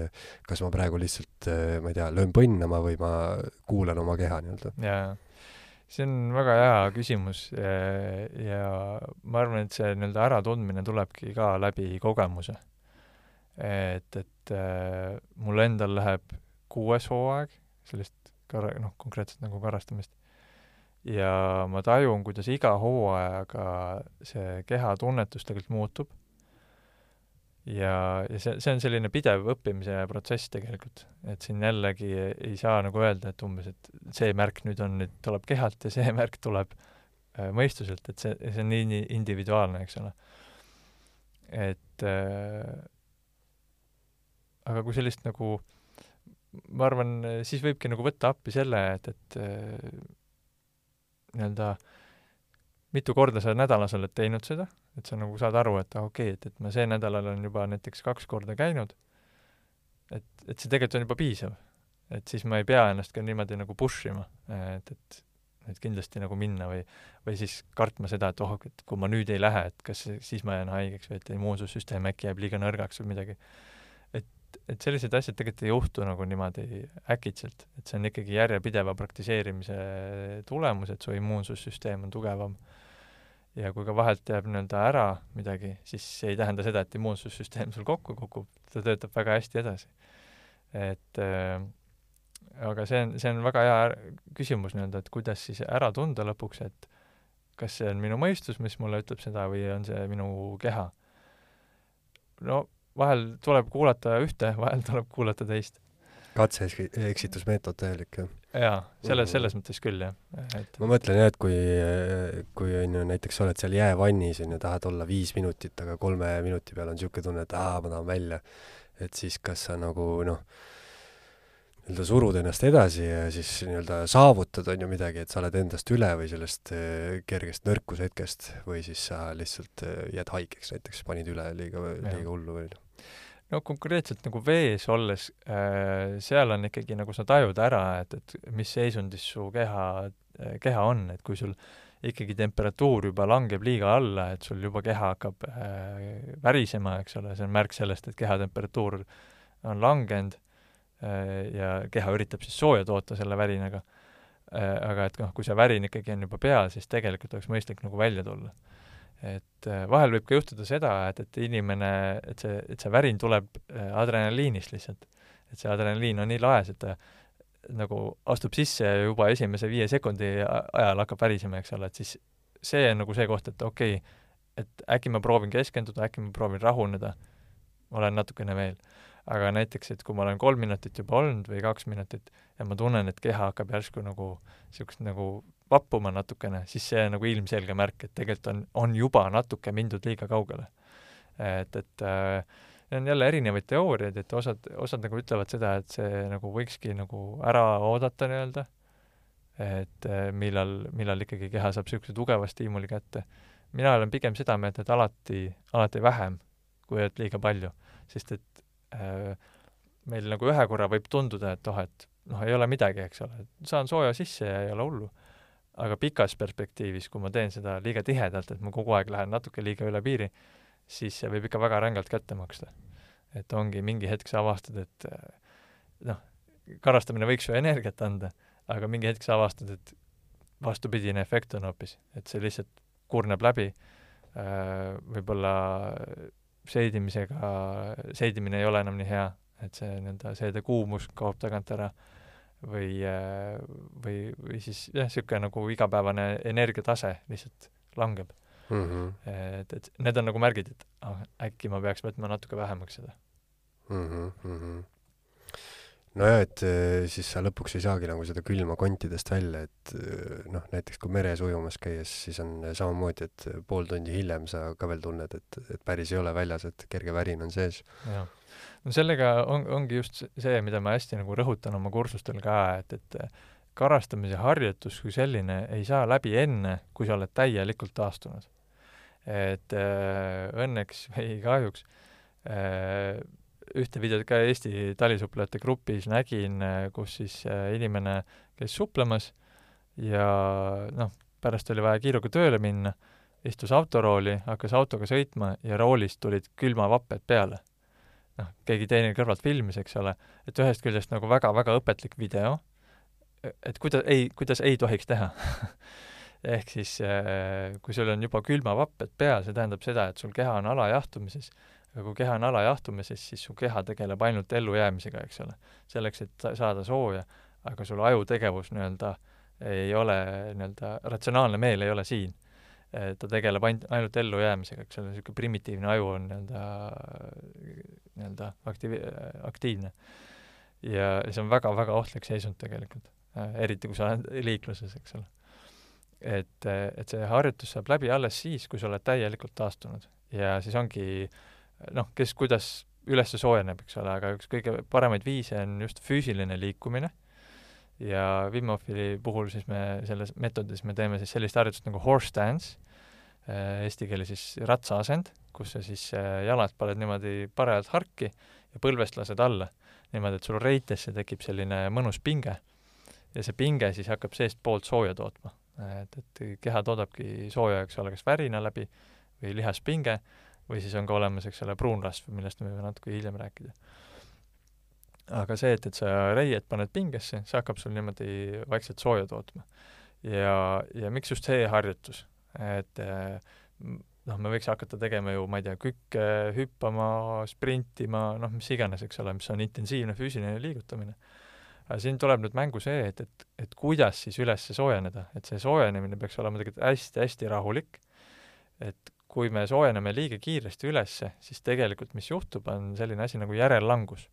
[SPEAKER 1] kas ma praegu lihtsalt, ma ei tea, löön põnnama või ma kuulan oma keha nii-öelda.
[SPEAKER 2] jaa, see on väga hea küsimus ja, ja ma arvan, et see nii-öelda äratundmine tulebki ka läbi kogemuse. et, et äh, mul endal läheb kuues hooaeg sellist kar-, noh, konkreetselt nagu karastamist. ja ma tajun, kuidas iga hooajaga see kehatunnetus tegelikult muutub. Ja, ja see, see on selline pidev õppimise protsess tegelikult, et siin jällegi ei, ei saa nagu öelda, et umbes, et see märk nüüd on, nüüd tuleb kehalt ja see märk tuleb äh, mõistuselt, et see, see on nii, individuaalne, eks ole. et äh, aga kui sellist nagu äh, ma arvan, siis võibki nagu võtta appi selle, et, et äh, nii-öelda mitu korda sa nädalas oled teinud seda, et sa nagu saad aru, et ah, okei okay,, et, et ma see nädal olen juba näiteks kaks korda käinud, et, et see tegelikult on juba piisav. et siis ma ei pea ennast ka niimoodi nagu push ima, et, et et kindlasti nagu minna või, või siis kartma seda, et oh, et kui ma nüüd ei lähe, et kas siis ma jään haigeks või et immuunsussüsteem äkki jääb liiga nõrgaks või midagi et, et sellised asjad tegelikult ei juhtu nagu niimoodi äkitselt, et see on ikkagi järjepideva praktiseerimise tulemus, et su immuunsussüsteem on tugevam. Ja kui ka vahelt jääb nii-öelda ära midagi, siis see ei tähenda seda, et immuunsussüsteem sul kokku kukub, ta töötab väga hästi edasi. et äh, aga see on, see on väga hea küsimus nii-öelda, et kuidas siis ära tunda lõpuks, et kas see on minu mõistus, mis mulle ütleb seda, või on see minu keha. no vahel tuleb kuulata ühte, vahel tuleb kuulata teist.
[SPEAKER 1] katse-eksitusmeetod täielik, jah?
[SPEAKER 2] Jaa, selles, selles mõttes küll, jah.
[SPEAKER 1] et ma mõtlen jah, et kui, kui on ju näiteks oled seal jäävannis, on ju, tahad olla viis minutit, aga kolme minuti peal on niisugune tunne, et aa, ma tahan välja, et siis kas sa nagu noh, nii-öelda surud ennast edasi ja siis nii-öelda saavutad, on ju midagi, et sa oled endast üle või sellest äh, kergest nõrkushetkest või siis sa lihtsalt äh, jääd haigeks näiteks, panid üle liiga, liiga hullu või noh.
[SPEAKER 2] No konkreetselt nagu vees olles äh,, seal on ikkagi nagu sa tajud ära, et, et mis seisundis su keha äh,, keha on, et kui sul ikkagi temperatuur juba langeb liiga alla, et sul juba keha hakkab äh, värisema, eks ole, see on märk sellest, et keha temperatuur on langenud Äh, ja keha üritab siis sooja toota selle värinaga. Äh, aga et noh, kui see värin ikkagi on juba peal, siis tegelikult oleks mõistlik nagu välja tulla. Et äh, vahel võib ka juhtuda seda, et, et inimene, et see, et see värin tuleb adrenaliinist lihtsalt. et see adrenaliin on nii laes, et ta nagu astub sisse ja juba esimese viie sekundi ajal hakkab värisema, eks ole, et siis see on nagu see koht, et okei okay,, et äkki ma proovin keskenduda, äkki ma proovin rahuneda, olen natukene veel. Aga näiteks, et kui ma olen kolm minutit juba olnud või kaks minutit ja ma tunnen, et keha hakkab järsku nagu niisugust nagu vappuma natukene, siis see nagu ilmselge märk, et tegelikult on, on juba natuke mindud liiga kaugele. et, et äh, on jälle erinevaid teooriaid, et osad, osad nagu ütlevad seda, et see nagu võikski nagu ära oodata nii-öelda, et äh, millal, millal ikkagi keha saab niisuguse tugeva stiimuli kätte. mina olen pigem seda meelt, et alati, alati vähem, kui et liiga palju, sest et Äh, meil nagu ühe korra võib tunduda, et oh, et noh, ei ole midagi, eks ole, saan sooja sisse ja ei ole hullu. Aga pikas perspektiivis, kui ma teen seda liiga tihedalt, et ma kogu aeg lähen natuke liiga üle piiri, siis see võib ikka väga rängalt kätte maksta. et ongi mingi hetk sa avastad, et äh, noh, karastamine võiks ju energiat anda, aga mingi hetk sa avastad, et vastupidine efekt on hoopis, et see lihtsalt kurneb läbi, äh, võib-olla seidimisega, seedimine ei ole enam nii hea, et see nii-öelda seedekuumus kaob tagant ära või, või, või siis jah, niisugune nagu igapäevane energiatase lihtsalt langeb mm. -hmm. et, et need on nagu märgid, et ah, äkki ma peaks võtma natuke vähemaks seda
[SPEAKER 1] mm. -hmm nojah, et eh, siis sa lõpuks ei saagi nagu seda külma kontidest välja, et eh, noh, näiteks kui meres ujumas käies, siis on samamoodi, et pool tundi hiljem sa ka veel tunned, et, et päris ei ole väljas, et kerge värin on sees.
[SPEAKER 2] jah. No sellega on, ongi just see, mida ma hästi nagu rõhutan oma kursustel ka, et, et karastamise harjutus kui selline ei saa läbi enne, kui sa oled täielikult taastunud. et äh, õnneks või kahjuks äh, ühte videot ka Eesti talisuplejate grupis nägin, kus siis äh, inimene käis suplemas ja noh, pärast oli vaja kiiruga tööle minna, istus autorooli, hakkas autoga sõitma ja roolist tulid külmavapped peale. Noh, keegi teine kõrvalt filmis, eks ole, et ühest küljest nagu väga-väga õpetlik video, et kuida-, ei, kuidas ei tohiks teha ehk siis äh, kui sul on juba külmavapped peal, see tähendab seda, et sul keha on alajahtumises aga kui keha on alajahtumises, siis su keha tegeleb ainult ellujäämisega, eks ole. selleks, et saada sooja, aga sul ajutegevus nii-öelda ei ole nii-öelda, ratsionaalne meel ei ole siin. Ta tegeleb ainult, ainult ellujäämisega, eks ole, niisugune primitiivne aju on nii-öelda, nii-öelda aktiiv-, aktiivne. ja see on väga-väga ohtlik seisund tegelikult, eriti kui sa oled liikluses, eks ole. et, et see harjutus saab läbi alles siis, kui sa oled täielikult taastunud ja siis ongi noh, kes kuidas üles soojeneb, eks ole, aga üks kõige paremaid viise on just füüsiline liikumine ja Wim Hofi puhul siis me selles meetodis me teeme siis sellist harjutust nagu horse dance, äh, eesti keeles siis ratsaasend, kus sa siis äh, jalad paned niimoodi parajalt harki ja põlvest lased alla. niimoodi, et sul reitesse tekib selline mõnus pinge ja see pinge siis hakkab seestpoolt sooja tootma. et, et keha toodabki sooja, eks ole, kas värina läbi või lihaspinge või siis on ka olemas, eks ole, pruunrasv, millest me võime natuke hiljem rääkida. Aga see, et, et sa reied paned pingesse, see hakkab sul niimoodi vaikselt sooja tootma. ja, ja miks just see harjutus? et noh, me võiks hakata tegema ju, ma ei tea, kükke, hüppama, sprintima, noh, mis iganes, eks ole, mis on intensiivne füüsiline liigutamine. aga siin tuleb nüüd mängu see, et, et, et kuidas siis üles soojeneda, et see soojenemine peaks olema tegelikult hästi-hästi rahulik, et kui me soojeneme liiga kiiresti ülesse, siis tegelikult mis juhtub, on selline asi nagu järellangus.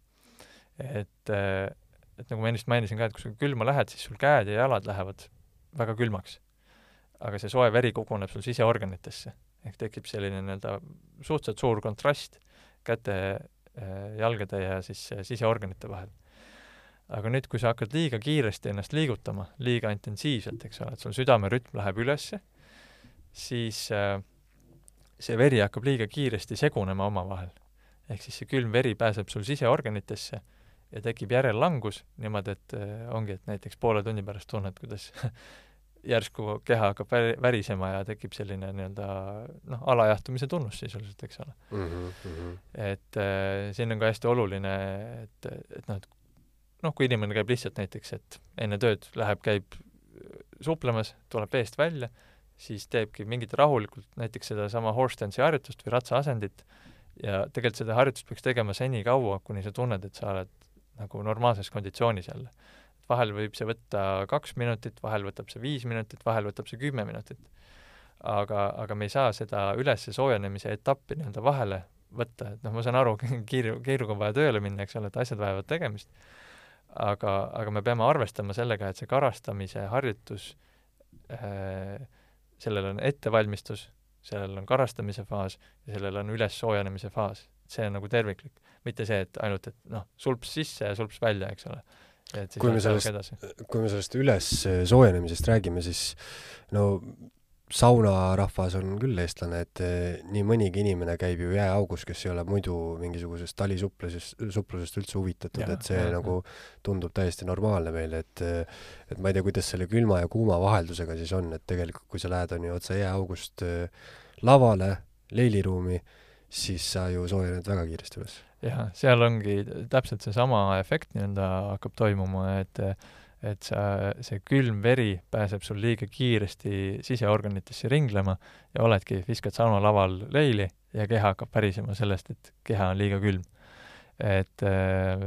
[SPEAKER 2] Et, et nagu ma ennist mainisin ka, et kui sa külma lähed, siis sul käed ja jalad lähevad väga külmaks. aga see soe veri koguneb sul siseorganitesse. ehk tekib selline nii-öelda suhteliselt suur kontrast käte, jalgade ja siis siseorganite vahel. aga nüüd, kui sa hakkad liiga kiiresti ennast liigutama, liiga intensiivselt, eks ole, et sul südamerütm läheb ülesse, siis äh, see veri hakkab liiga kiiresti segunema omavahel. ehk siis see külm veri pääseb sul siseorganitesse ja tekib järellangus niimoodi, et äh, ongi, et näiteks poole tunni pärast tunned, kuidas järsku keha hakkab väri, värisema ja tekib selline nii-öelda noh, alajahtumise tunnus sisuliselt, eks ole
[SPEAKER 1] mm. -hmm.
[SPEAKER 2] et äh, siin on ka hästi oluline, et, et noh, et noh, kui inimene käib lihtsalt näiteks, et enne tööd läheb, käib suplemas, tuleb veest välja, siis teebki mingit rahulikult, näiteks sedasama horse dance'i harjutust või ratsaasendit, ja tegelikult seda harjutust peaks tegema senikaua, kuni sa tunned, et sa oled nagu normaalses konditsioonis jälle. vahel võib see võtta kaks minutit, vahel võtab see viis minutit, vahel võtab see kümme minutit. aga, aga me ei saa seda ülesse soojenemise etappi nii-öelda vahele võtta, et noh, ma saan aru, kiiru, kiiruga on vaja tööle minna, eks ole, et asjad vajavad tegemist, aga, aga me peame arvestama sellega, et see karastamise harjutus äh, sellel on ettevalmistus, sellel on karastamise faas ja sellel on ülessoojenemise faas. see on nagu terviklik, mitte see, et ainult, et noh, sulps sisse ja sulps välja, eks ole.
[SPEAKER 1] kui me sellest, kui me sellest üles soojenemisest räägime, siis no saunarahvas on küll eestlane, et eh, nii mõnigi inimene käib ju jääaugus, kes ei ole muidu mingisugusest talisupplusest, suplusest üldse huvitatud, et see ja, nagu tundub täiesti normaalne meile, et eh, et ma ei tea, kuidas selle külma ja kuuma vaheldusega siis on, et tegelikult kui sa lähed, on ju, otse jääaugust lavale, leiliruumi, siis sa ju soojened väga kiiresti üles.
[SPEAKER 2] jah, seal ongi täpselt seesama efekt nii-öelda hakkab toimuma, et et sa, see külm veri pääseb sul liiga kiiresti siseorganitesse ringlema ja oledki, viskad saunalaval leili ja keha hakkab pärisema sellest, et keha on liiga külm. et äh,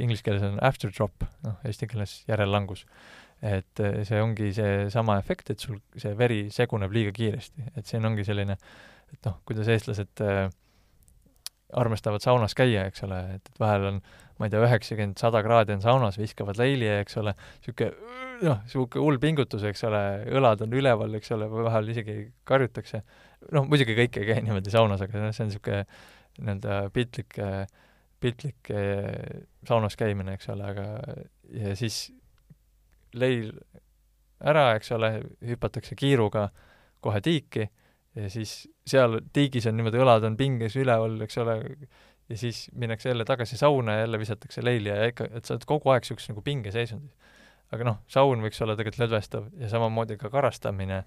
[SPEAKER 2] inglise keeles on afterdrop, noh, eesti keeles järellangus. et äh, see ongi seesama efekt, et sul see veri seguneb liiga kiiresti, et siin ongi selline, et noh, kuidas eestlased äh, armastavad saunas käia, eks ole, et, et vahel on ma ei tea, üheksakümmend, sada kraadi on saunas, viskavad leili, eks ole, niisugune noh, niisugune hull pingutus, eks ole, õlad on üleval, eks ole, vahel isegi karjutakse. noh, muidugi kõik ei käi niimoodi saunas, aga noh, see on niisugune nii-öelda piltlik, piltlik eh, saunas käimine, eks ole, aga ja siis leil ära, eks ole, hüpatakse kiiruga kohe tiiki ja siis seal tiigis on niimoodi, õlad on pinges üleval, eks ole, ja siis minnakse jälle tagasi sauna ja jälle visatakse leili ja ikka, et sa oled kogu aeg niisuguses nagu pingeseisundis. aga noh, saun võiks olla tegelikult lõdvestav ja samamoodi ka karastamine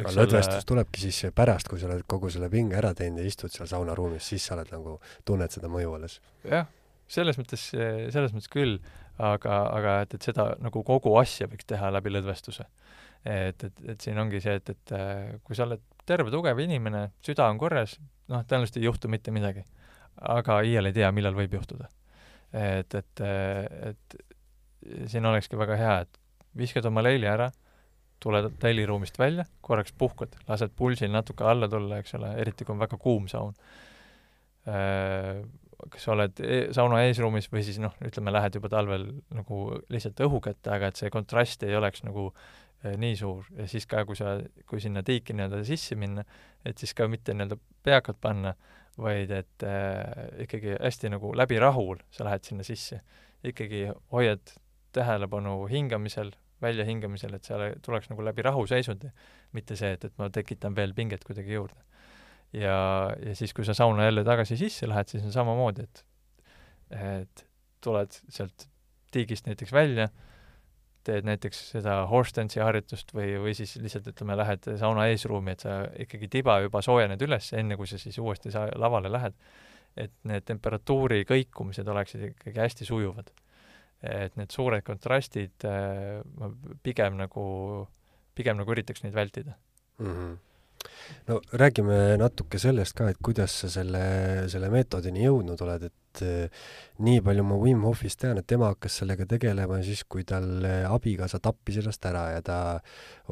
[SPEAKER 1] aga lõdvestus olla... tulebki siis pärast, kui sa oled kogu selle pinge ära teinud ja istud seal saunaruumis, siis sa oled nagu, tunned seda mõju alles?
[SPEAKER 2] jah, selles mõttes, selles mõttes küll, aga, aga et, et seda nagu kogu asja võiks teha läbi lõdvestuse. et, et, et siin ongi see, et, et kui sa oled terve, tugev inimene, süda on korras, noh, tõenäoliselt ei juhtu mitte midagi aga iial ei tea, millal võib juhtuda. et, et, et siin olekski väga hea, et viskad oma leili ära, tuled leiliruumist välja, korraks puhkad, lased pulsil natuke alla tulla, eks ole, eriti kui on väga kuum saun. Kas sa oled e sauna eesruumis või siis noh, ütleme, lähed juba talvel nagu lihtsalt õhu kätte, aga et see kontrast ei oleks nagu eh, nii suur ja siis ka, kui sa, kui sinna tiiki nii-öelda sisse minna, et siis ka mitte nii-öelda peakad panna, vaid et äh, ikkagi hästi nagu läbi rahul sa lähed sinna sisse. ikkagi hoiad tähelepanu hingamisel, väljahingamisel, et seal tuleks nagu läbi rahuseisundi, mitte see, et, et ma tekitan veel pinget kuidagi juurde. ja, ja siis, kui sa sauna jälle tagasi sisse lähed, siis on samamoodi, et et tuled sealt tiigist näiteks välja, teed näiteks seda horse dance'i harjutust või, või siis lihtsalt ütleme, lähed sauna eesruumi, et sa ikkagi tiba juba soojened üles, enne kui sa siis uuesti sa lavale lähed, et need temperatuuri kõikumised oleksid ikkagi hästi sujuvad. et need suured kontrastid äh, ma pigem nagu, pigem nagu üritaks neid vältida
[SPEAKER 1] mm. -hmm no räägime natuke sellest ka, et kuidas sa selle, selle meetodini jõudnud oled, et eh, nii palju ma Wim Hofist tean, et tema hakkas sellega tegelema siis, kui tal abikaasa tappis ennast ära ja ta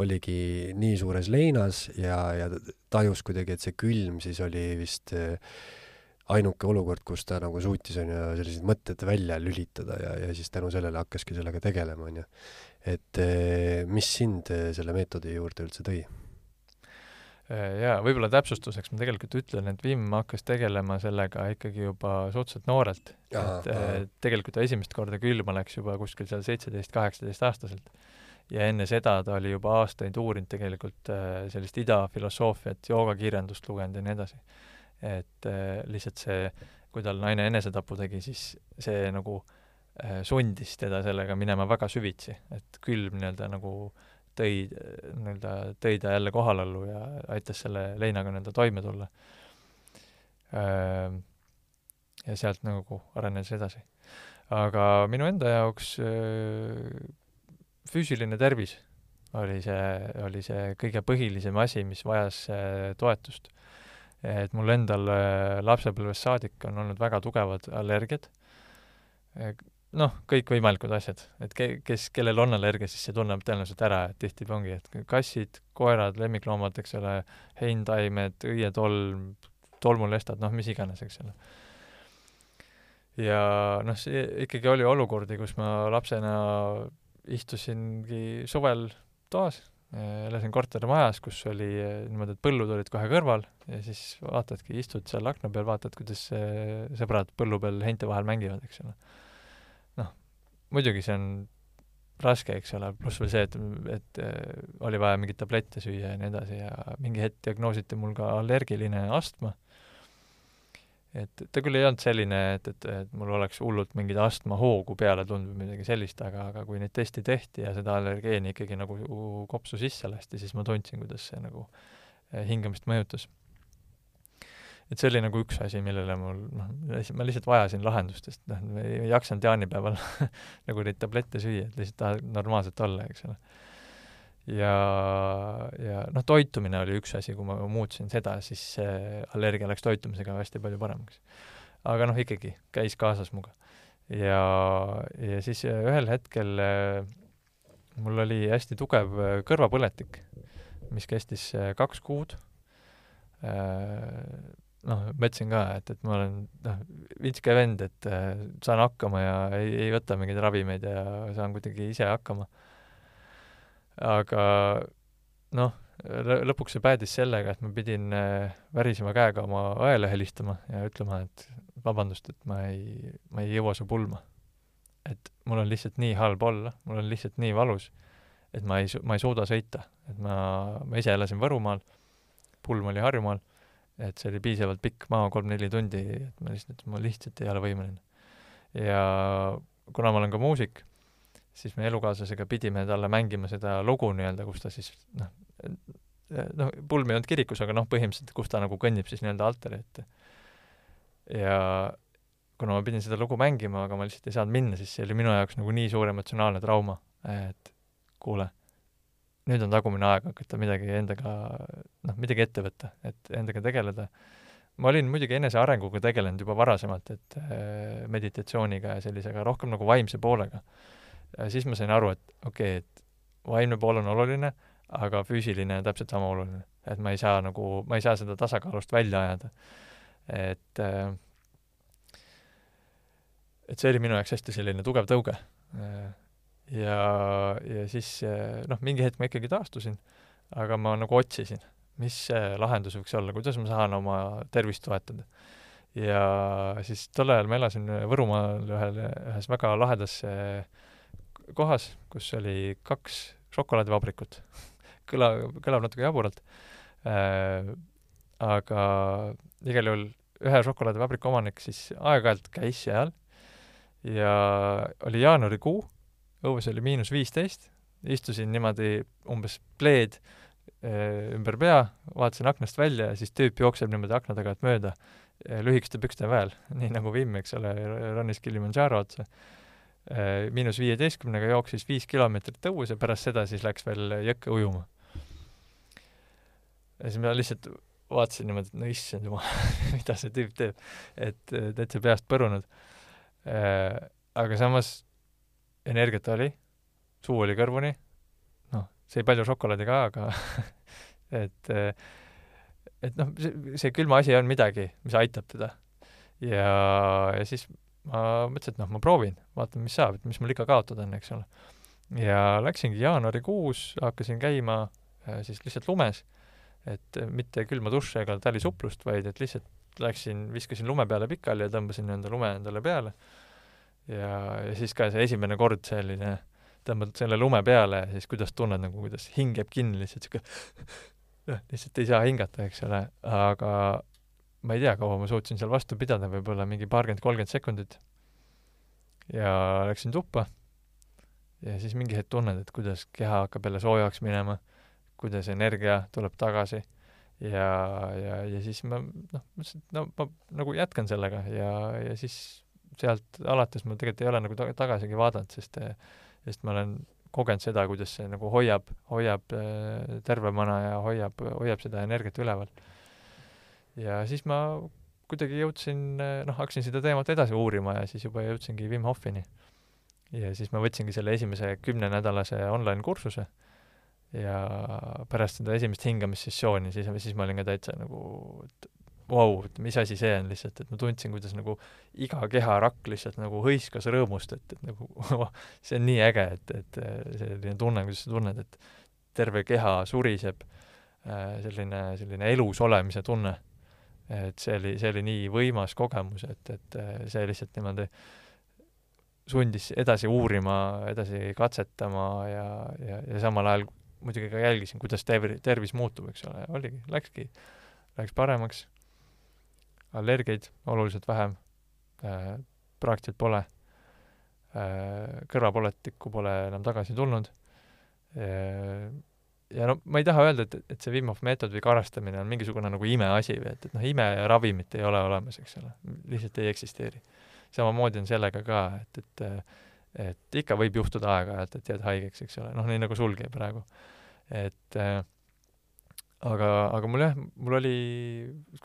[SPEAKER 1] oligi nii suures leinas ja, ja tajus kuidagi, et see külm siis oli vist äh, ainuke olukord, kus ta nagu suutis, on ju, sellised mõtted välja lülitada ja, ja siis tänu sellele hakkaski sellega tegelema, on ju. et eh, mis sind eh, selle meetodi juurde üldse tõi?
[SPEAKER 2] Äh, jaa, võib-olla täpsustuseks ma tegelikult ütlen, et Wim hakkas tegelema sellega ikkagi juba suhteliselt noorelt. et aha. tegelikult ta esimest korda külma läks juba kuskil seal seitseteist, kaheksateist aastaselt. ja enne seda ta oli juba aastaid uurinud tegelikult äh, sellist ida filosoofiat, joogakirjandust lugenud ja nii edasi et äh, lihtsalt see, kui tal naine enesetapu tegi, siis see nagu äh, sundis teda sellega minema väga süvitsi, et külm nii-öelda nagu tõi, nii-öelda tõi ta jälle kohalollu ja aitas selle leinaga nii-öelda toime tulla äh,. ja sealt nagu arenes edasi. aga minu enda jaoks äh, füüsiline tervis oli see, oli see kõige põhilisem asi, mis vajas äh, toetust et mul endal äh, lapsepõlvest saadik on olnud väga tugevad allergiad, noh, kõikvõimalikud asjad, et ke-, kes, kellel on allergia, siis see tunneb tõenäoliselt ära, et tihti ongi, et kassid, koerad, lemmikloomad, eks ole, heintaimed, õietolm, tolmulestad, noh, mis iganes, eks ole. ja noh, see ikkagi oli olukordi, kus ma lapsena istusingi suvel toas elasin kortermajas, kus oli niimoodi, et põllud olid kohe kõrval ja siis vaatadki, istud seal akna peal, vaatad, kuidas äh, sõbrad põllu peal heinte vahel mängivad, eks ole. Muidugi see on raske, eks ole, pluss veel see, et, et oli vaja mingeid tablette süüa ja nii edasi ja mingi hetk diagnoositi mul ka allergiline astma et ta küll ei olnud selline, et, et, et mul oleks hullult mingit astmahoogu peale tulnud või midagi sellist, aga, aga kui neid teste tehti ja seda allergeeni ikkagi nagu kopsu sisse lasti, siis ma tundsin, kuidas see nagu eh, hingamist mõjutas. Et see oli nagu üks asi, millele mul noh, ma lihtsalt vajasin lahendust, sest noh, ei jaksanud jaanipäeval nagu neid tablette süüa, et lihtsalt tahad normaalselt olla, eks ole ja, ja noh, toitumine oli üks asi, kui ma muutsin seda, siis see allergia läks toitumisega hästi palju paremaks. aga noh, ikkagi käis kaasas minuga. ja, ja siis ühel hetkel äh, mul oli hästi tugev äh, kõrvapõletik, mis kestis äh, kaks kuud. Noh, ma ütlesin ka, et, et ma olen noh, vintske vend, et saan hakkama ja ei, ei võta mingeid ravimeid ja saan kuidagi ise hakkama aga noh, lõpuks see päädis sellega, et ma pidin äh, värisema käega oma õele helistama ja ütlema, et vabandust, et ma ei, ma ei jõua su pulma. et mul on lihtsalt nii halb olla, mul on lihtsalt nii valus, et ma ei, ma ei suuda sõita, et ma, ma ise elasin Võrumaal, pulm oli Harjumaal, et see oli piisavalt pikk maa, kolm-neli tundi, et ma lihtsalt, ma lihtsalt ei ole võimeline. ja kuna ma olen ka muusik siis me elukaaslasega pidime talle mängima seda lugu nii-öelda, kus ta siis noh, noh, pulm ei olnud kirikus, aga noh, põhimõtteliselt, kus ta nagu kõnnib siis nii-öelda altari ette. ja kuna ma pidin seda lugu mängima, aga ma lihtsalt ei saanud minna, siis see oli minu jaoks nagu nii suur emotsionaalne trauma, et kuule, nüüd on tagumine aeg hakata midagi endaga, noh, midagi ette võtta, et endaga tegeleda. ma olin muidugi enesearenguga tegelenud juba varasemalt, et äh, meditatsiooniga ja sellisega, rohkem nagu vaimse poolega siis ma sain aru, et okei okay,, et vaimne pool on oluline, aga füüsiline on täpselt sama oluline. et ma ei saa nagu, ma ei saa seda tasakaalust välja ajada. et äh, et see oli minu jaoks hästi selline tugev tõuge. Ja, ja siis noh, mingi hetk ma ikkagi taastusin, aga ma nagu otsisin, mis see lahendus võiks olla, kuidas ma saan oma tervist toetada. ja siis tol ajal ma elasin Võrumaal ühel, ühes väga lahedas äh, kohas, kus oli kaks šokolaadivabrikut kõla, kõlab natuke jaburalt äh,, aga igal juhul ühe šokolaadivabriku omanik siis aeg-ajalt käis seal ja oli jaanuarikuu, õues oli miinus viisteist, istusin niimoodi umbes pleed äh, ümber pea, vaatasin aknast välja ja siis tüüp jookseb niimoodi akna tagant mööda lühikeste pükste väel, nii nagu Vimm, eks ole, ronis Kilimandžaro otsa äh, miinus viieteistkümnega jooksis viis kilomeetrit tõuse, pärast seda siis läks veel jõkke ujuma. ja siis ma lihtsalt vaatasin niimoodi, et no issand jumal mida see tüüp teeb. et täitsa peast põrunud. aga samas energiat oli, suu oli kõrvuni, noh, sõi palju šokolaadi ka, aga et et noh, see, see külma asi on midagi, mis aitab teda. ja, ja siis ma mõtlesin, et noh, ma proovin, vaatan, mis saab, et mis mul ikka kaotada on, eks ole. ja läksingi jaanuarikuus, hakkasin käima äh, siis lihtsalt lumes, et mitte külma duši ega talisuplust, vaid et lihtsalt läksin, viskasin lume peale pikali ja tõmbasin enda lume endale peale. Ja, ja siis ka see esimene kord selline, tõmbad selle lume peale ja siis kuidas tunned nagu, kuidas hing jääb kinni, lihtsalt niisugune noh, lihtsalt ei saa hingata, eks ole, aga ma ei tea, kaua ma suutsin seal vastu pidada, võib-olla mingi paarkümmend, kolmkümmend sekundit. ja läksin tuppa. Ja siis mingi hetk tunned, et kuidas keha hakkab jälle soojaks minema, kuidas energia tuleb tagasi. Ja, ja, ja siis ma noh, mõtlesin, et no ma nagu jätkan sellega ja, ja siis sealt alates ma tegelikult ei ole nagu ta-, tagasigi vaadanud, sest sest ma olen kogenud seda, kuidas see nagu hoiab, hoiab äh, tervemana ja hoiab, hoiab seda energiat üleval. ja siis ma kuidagi jõudsin, äh, noh, hakkasin seda teemat edasi uurima ja siis juba jõudsingi Wim Hofini. ja siis ma võtsingi selle esimese kümnenädalase online-kursuse ja pärast seda esimest hingamissessiooni, siis, siis ma olin ka täitsa nagu, et vau et mis asi see on lihtsalt, et ma tundsin, kuidas nagu iga keharakk lihtsalt nagu hõiskas rõõmust, et, et nagu see on nii äge, et, et selline tunne, kuidas sa tunned, et terve keha suriseb, äh, selline, selline elus olemise tunne. et see oli, see oli nii võimas kogemus, et, et see lihtsalt niimoodi sundis edasi uurima, edasi katsetama ja, ja, ja samal ajal muidugi ka jälgisin, kuidas terv-, tervis muutub, eks ole, oligi, läkski, läks paremaks allergiaid oluliselt vähem. Äh,, praktiliselt pole. Äh,, kõrvapoletikku pole enam tagasi tulnud. Äh,, ja no ma ei taha öelda, et, et see Wim Hof meetod või karastamine on mingisugune nagu imeasi või et, et noh, imeravimit ei ole olemas, eks ole, lihtsalt ei eksisteeri. samamoodi on sellega ka, et, et et ikka võib juhtuda aeg-ajalt, et jääd haigeks, eks ole, noh, nii nagu sulgi praegu. et äh, aga, aga mul jah, mul oli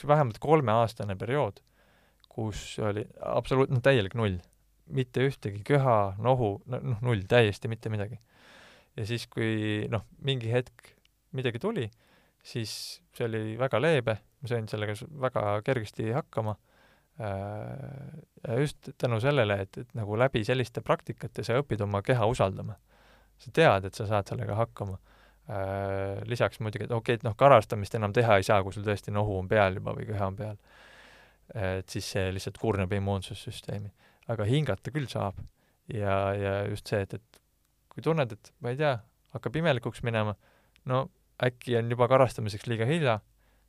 [SPEAKER 2] vähemalt kolmeaastane periood, kus oli absoluutne no, täielik null. mitte ühtegi köha, nohu, noh, null, täiesti mitte midagi. ja siis, kui noh, mingi hetk midagi tuli, siis see oli väga leebe, ma sain sellega väga kergesti hakkama äh, ja just tänu sellele, et, et nagu läbi selliste praktikate sa õpid oma keha usaldama. sa tead, et sa saad sellega hakkama lisaks muidugi, et okei okay,, et noh, karastamist enam teha ei saa, kui sul tõesti nohu on peal juba või köha on peal. et siis see lihtsalt kurnab immuunsussüsteemi. aga hingata küll saab. ja, ja just see, et, et kui tunned, et ma ei tea, hakkab imelikuks minema, no äkki on juba karastamiseks liiga hilja,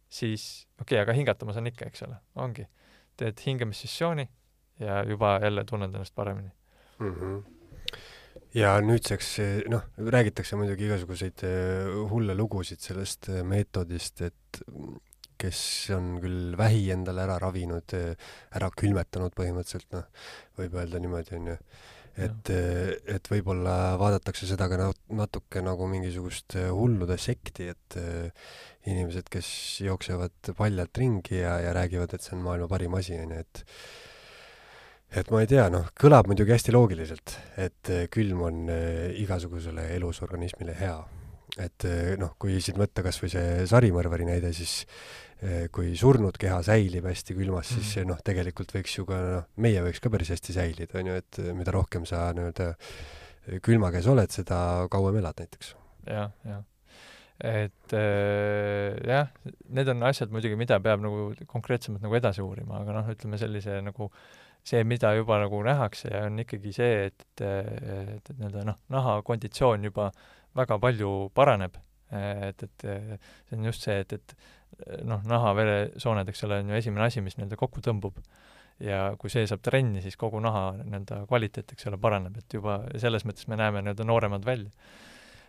[SPEAKER 2] siis okei okay,, aga hingata ma saan ikka, eks ole, ongi. teed hingamissessiooni ja juba jälle tunned ennast paremini
[SPEAKER 1] mm. -hmm ja nüüdseks noh, räägitakse muidugi igasuguseid äh, hulle lugusid sellest äh, meetodist, et kes on küll vähi endale ära ravinud, äh, ära külmetanud põhimõtteliselt, noh, võib öelda niimoodi, on ju. et, et võib-olla vaadatakse seda ka natuke nagu mingisugust hullude sekti, et inimesed, kes jooksevad paljalt ringi ja, ja räägivad, et see on maailma parim asi, on ju, et et ma ei tea, noh, kõlab muidugi hästi loogiliselt, et eh, külm on eh, igasugusele elusorganismile hea. et eh, noh, kui siit võtta kas või see sarimõrvari näide, siis kui surnud keha säilib hästi külmas, siis mm. noh, tegelikult võiks ju ka noh, meie võiks ka päris hästi säilida, on ju, et mida rohkem sa nii-öelda külma käes oled, seda kauem elad näiteks
[SPEAKER 2] ja,. jah, jah et äh, jah, need on asjad muidugi, mida peab nagu konkreetsemalt nagu edasi uurima, aga noh, ütleme sellise nagu äh, see, mida juba nagu nähakse, on ikkagi see, et, et, et nii-öelda noh, nahakonditsioon juba väga palju paraneb. et, et see on just see, et, et noh, naha-veresooned, eks ole, on ju esimene asi, mis nii-öelda kokku tõmbub. ja kui see saab trenni, siis kogu naha nii-öelda kvaliteet, eks ole, paraneb, et juba selles mõttes me näeme nii-öelda nooremad välja.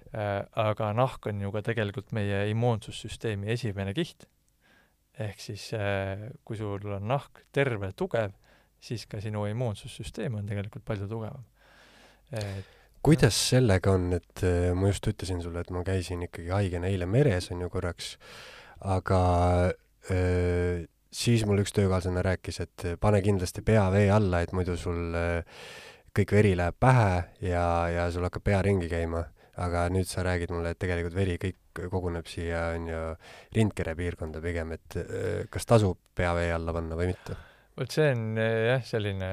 [SPEAKER 2] Aga nahk on ju ka tegelikult meie immuunsussüsteemi esimene kiht. ehk siis kui sul on nahk terve, tugev, siis ka sinu immuunsussüsteem on tegelikult palju tugevam. et
[SPEAKER 1] kuidas sellega on, et äh, ma just ütlesin sulle, et ma käisin ikkagi haigena eile meres, on ju, korraks, aga öö, siis mul üks töökaaslane rääkis, et pane kindlasti pea vee alla, et muidu sul öö, kõik veri läheb pähe ja, ja sul hakkab pea ringi käima. aga nüüd sa räägid mulle, et tegelikult veri kõik koguneb siia, on ju, rindkere piirkonda pigem, et öö, kas tasub pea vee alla panna või mitte?
[SPEAKER 2] Vot see on eh, jah, selline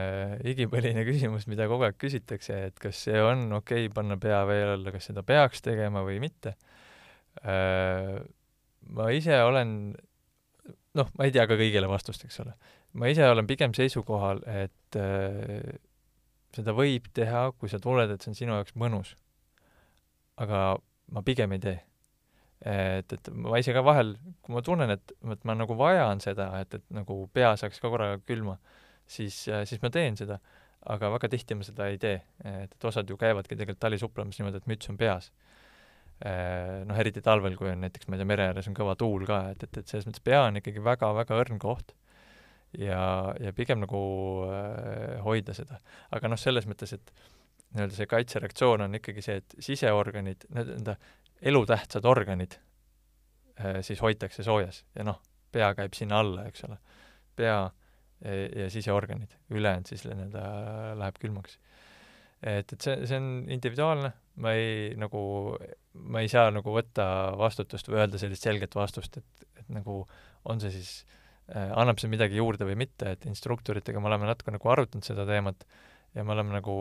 [SPEAKER 2] igipõline küsimus, mida kogu aeg küsitakse, et kas see on okei okay panna pea vee alla, kas seda peaks tegema või mitte. Äh, ma ise olen, noh, ma ei tea ka kõigile vastust, eks ole. ma ise olen pigem seisukohal, et seda võib teha, kui sa tunned, et see on sinu jaoks mõnus. aga ma pigem ei tee et, et ma ise ka vahel, kui ma tunnen, et, et ma nagu vajan seda, et, et nagu pea saaks ka korraga külma, siis, siis ma teen seda. aga väga tihti ma seda ei tee. et, et osad ju käivadki tegelikult talisuplamas niimoodi, et müts on peas. Noh, eriti talvel, kui on näiteks, ma ei tea, mere ääres on kõva tuul ka, et, et, et selles mõttes pea on ikkagi väga-väga õrn koht. ja, ja pigem nagu äh, hoida seda. aga noh, selles mõttes, et nii-öelda see kaitsereaktsioon on ikkagi see, et siseorganid, nii-öelda elutähtsad organid äh, siis hoitakse soojas ja noh, pea käib sinna alla, eks ole. pea ja, ja siseorganid, ülejäänud siis nii-öelda läheb külmaks. et, et see, see on individuaalne, ma ei nagu, ma ei saa nagu võtta vastutust või öelda sellist selget vastust, et, et nagu on see siis äh,, annab see midagi juurde või mitte, et instruktoritega me oleme natuke nagu arutanud seda teemat ja me oleme nagu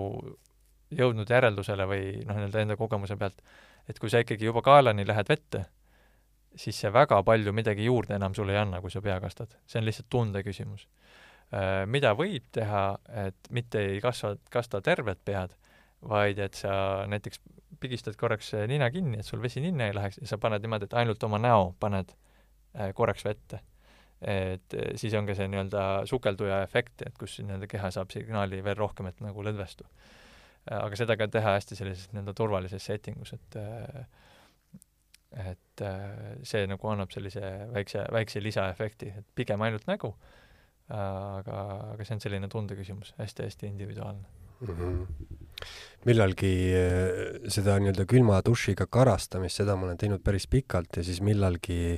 [SPEAKER 2] jõudnud järeldusele või noh, nii-öelda enda kogemuse pealt, et kui sa ikkagi juba kaelani lähed vette, siis see väga palju midagi juurde enam sulle ei anna, kui sa pea kastad. see on lihtsalt tunde küsimus. Äh, mida võib teha, et mitte ei kasva, kasta tervet pead, vaid et sa näiteks pigistad korraks nina kinni, et sul vesi ninna ei läheks ja sa paned niimoodi, et ainult oma näo paned äh, korraks vette. et äh, siis on ka see nii-öelda sukelduja efekt, et kus nii-öelda keha saab signaali veel rohkem, et nagu lõdvestu Äh, aga seda ka teha hästi sellises nii-öelda turvalises setting us, et äh, et äh, see nagu annab sellise väikse, väikse lisaefekti, et pigem ainult nägu, aga, aga see on selline tundeküsimus hästi,, hästi-hästi individuaalne mm.
[SPEAKER 1] -hmm. millalgi seda nii-öelda külma dušiga karastamist, seda ma olen teinud päris pikalt ja siis millalgi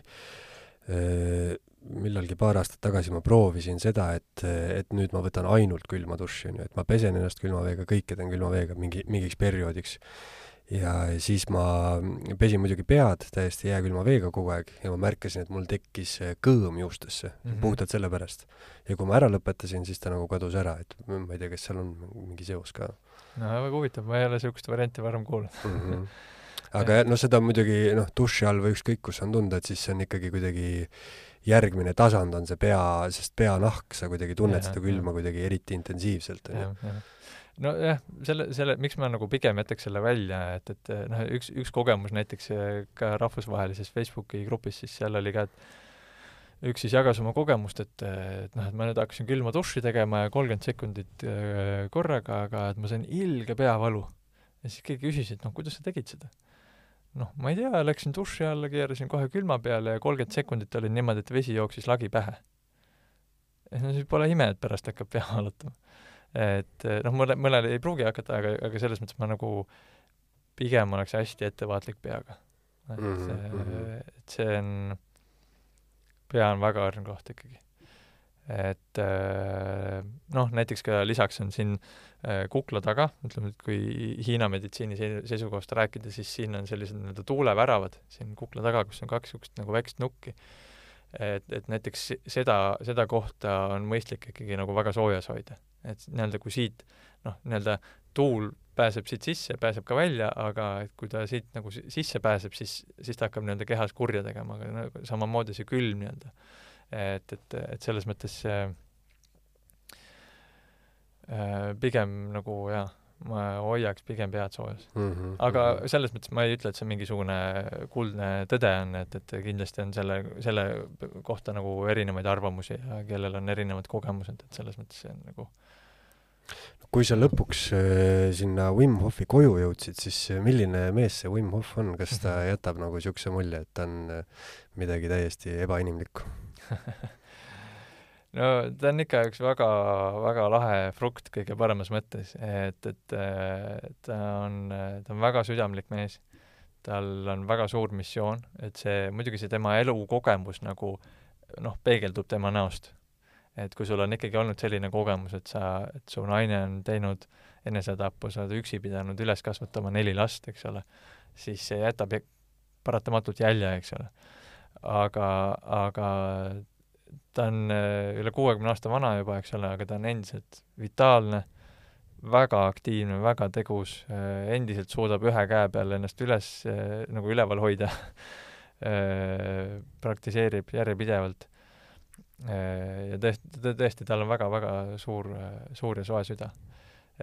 [SPEAKER 1] millalgi paar aastat tagasi ma proovisin seda, et, et nüüd ma võtan ainult külma duši, on ju, et ma pesen ennast külma veega, kõike teen külma veega mingi, mingiks perioodiks. ja siis ma pesin muidugi pead täiesti jääkülma veega kogu aeg ja ma märkasin, et mul tekkis kõõm juustesse mm, -hmm. puhtalt sellepärast. ja kui ma ära lõpetasin, siis ta nagu kadus ära, et ma ei tea, kas seal on mingi seos ka.
[SPEAKER 2] no väga huvitav, ma ei ole niisugust varianti varem kuulnud mm. -hmm
[SPEAKER 1] aga noh, seda muidugi noh, duši all või ükskõik kus on tunda, et siis see on ikkagi kuidagi järgmine tasand on see pea, sest peanahk, sa kuidagi tunned ja, seda külma ja. kuidagi eriti intensiivselt, on ju
[SPEAKER 2] nojah, selle, selle, miks ma nagu pigem jätaks selle välja, et, et noh, üks, üks kogemus näiteks äh, ka rahvusvahelises Facebooki grupis, siis seal oli ka, et üks siis jagas oma kogemust, et, et noh, et ma nüüd hakkasin külma duši tegema ja kolmkümmend sekundit korraga, aga et ma sain ilge peavalu. ja siis keegi küsis, et noh, kuidas sa tegid seda? Noh, ma ei tea, läksin duši alla, keerasin kohe külma peale ja kolmkümmend sekundit oli niimoodi, et vesi jooksis lagi pähe. no siis pole ime, et pärast hakkab pea valutama. et noh, mõne, mõnel ei pruugi hakata, aga, aga selles mõttes ma nagu pigem oleks hästi ettevaatlik peaga. et mm, -hmm. et see on, pea on väga õrn koht ikkagi et äh, noh, näiteks ka lisaks on siin äh, kukla taga, ütleme, et kui Hiina meditsiini seisukohast rääkida, siis siin on sellised nii-öelda tuuleväravad siin kukla taga, kus on kaks niisugust nagu väikest nukki. et, et näiteks seda, seda kohta on mõistlik ikkagi nagu väga soojas hoida. et nii-öelda kui siit noh, nii-öelda tuul pääseb siit sisse, pääseb ka välja, aga et kui ta siit nagu sisse pääseb, siis, siis ta hakkab nii-öelda kehas kurja tegema, aga no, samamoodi see külm nii-öelda et, et, et selles mõttes see äh, pigem nagu jah, ma hoiaks pigem pead soojas mm. -hmm, aga mm -hmm. selles mõttes ma ei ütle, et see mingisugune kuldne tõde on, et, et kindlasti on selle, selle kohta nagu erinevaid arvamusi ja kellel on erinevad kogemused, et selles mõttes see on nagu
[SPEAKER 1] kui sa lõpuks äh, sinna Wim Hofi koju jõudsid, siis milline mees see Wim Hof on, kas ta jätab nagu niisuguse mulje, et ta on midagi täiesti ebainimlikku?
[SPEAKER 2] no ta on ikka üks väga, väga lahe frukt kõige paremas mõttes, et, et ta on, ta on väga südamlik mees, tal on väga suur missioon, et see, muidugi see tema elukogemus nagu noh, peegeldub tema näost. et kui sul on ikkagi olnud selline kogemus, et sa, et su naine on teinud enesetappu, sa oled üksi pidanud üles kasvatama neli last, eks ole, siis see jätab paratamatult jälje, eks ole. Aga, aga ta on äh, üle kuuekümne aasta vana juba, eks ole, aga ta on endiselt vitaalne, väga aktiivne, väga tegus, äh, endiselt suudab ühe käe peal ennast üles äh, nagu üleval hoida praktiseerib järjepidevalt. ja tõesti, tõesti, tal on väga-väga suur, suur ja soe süda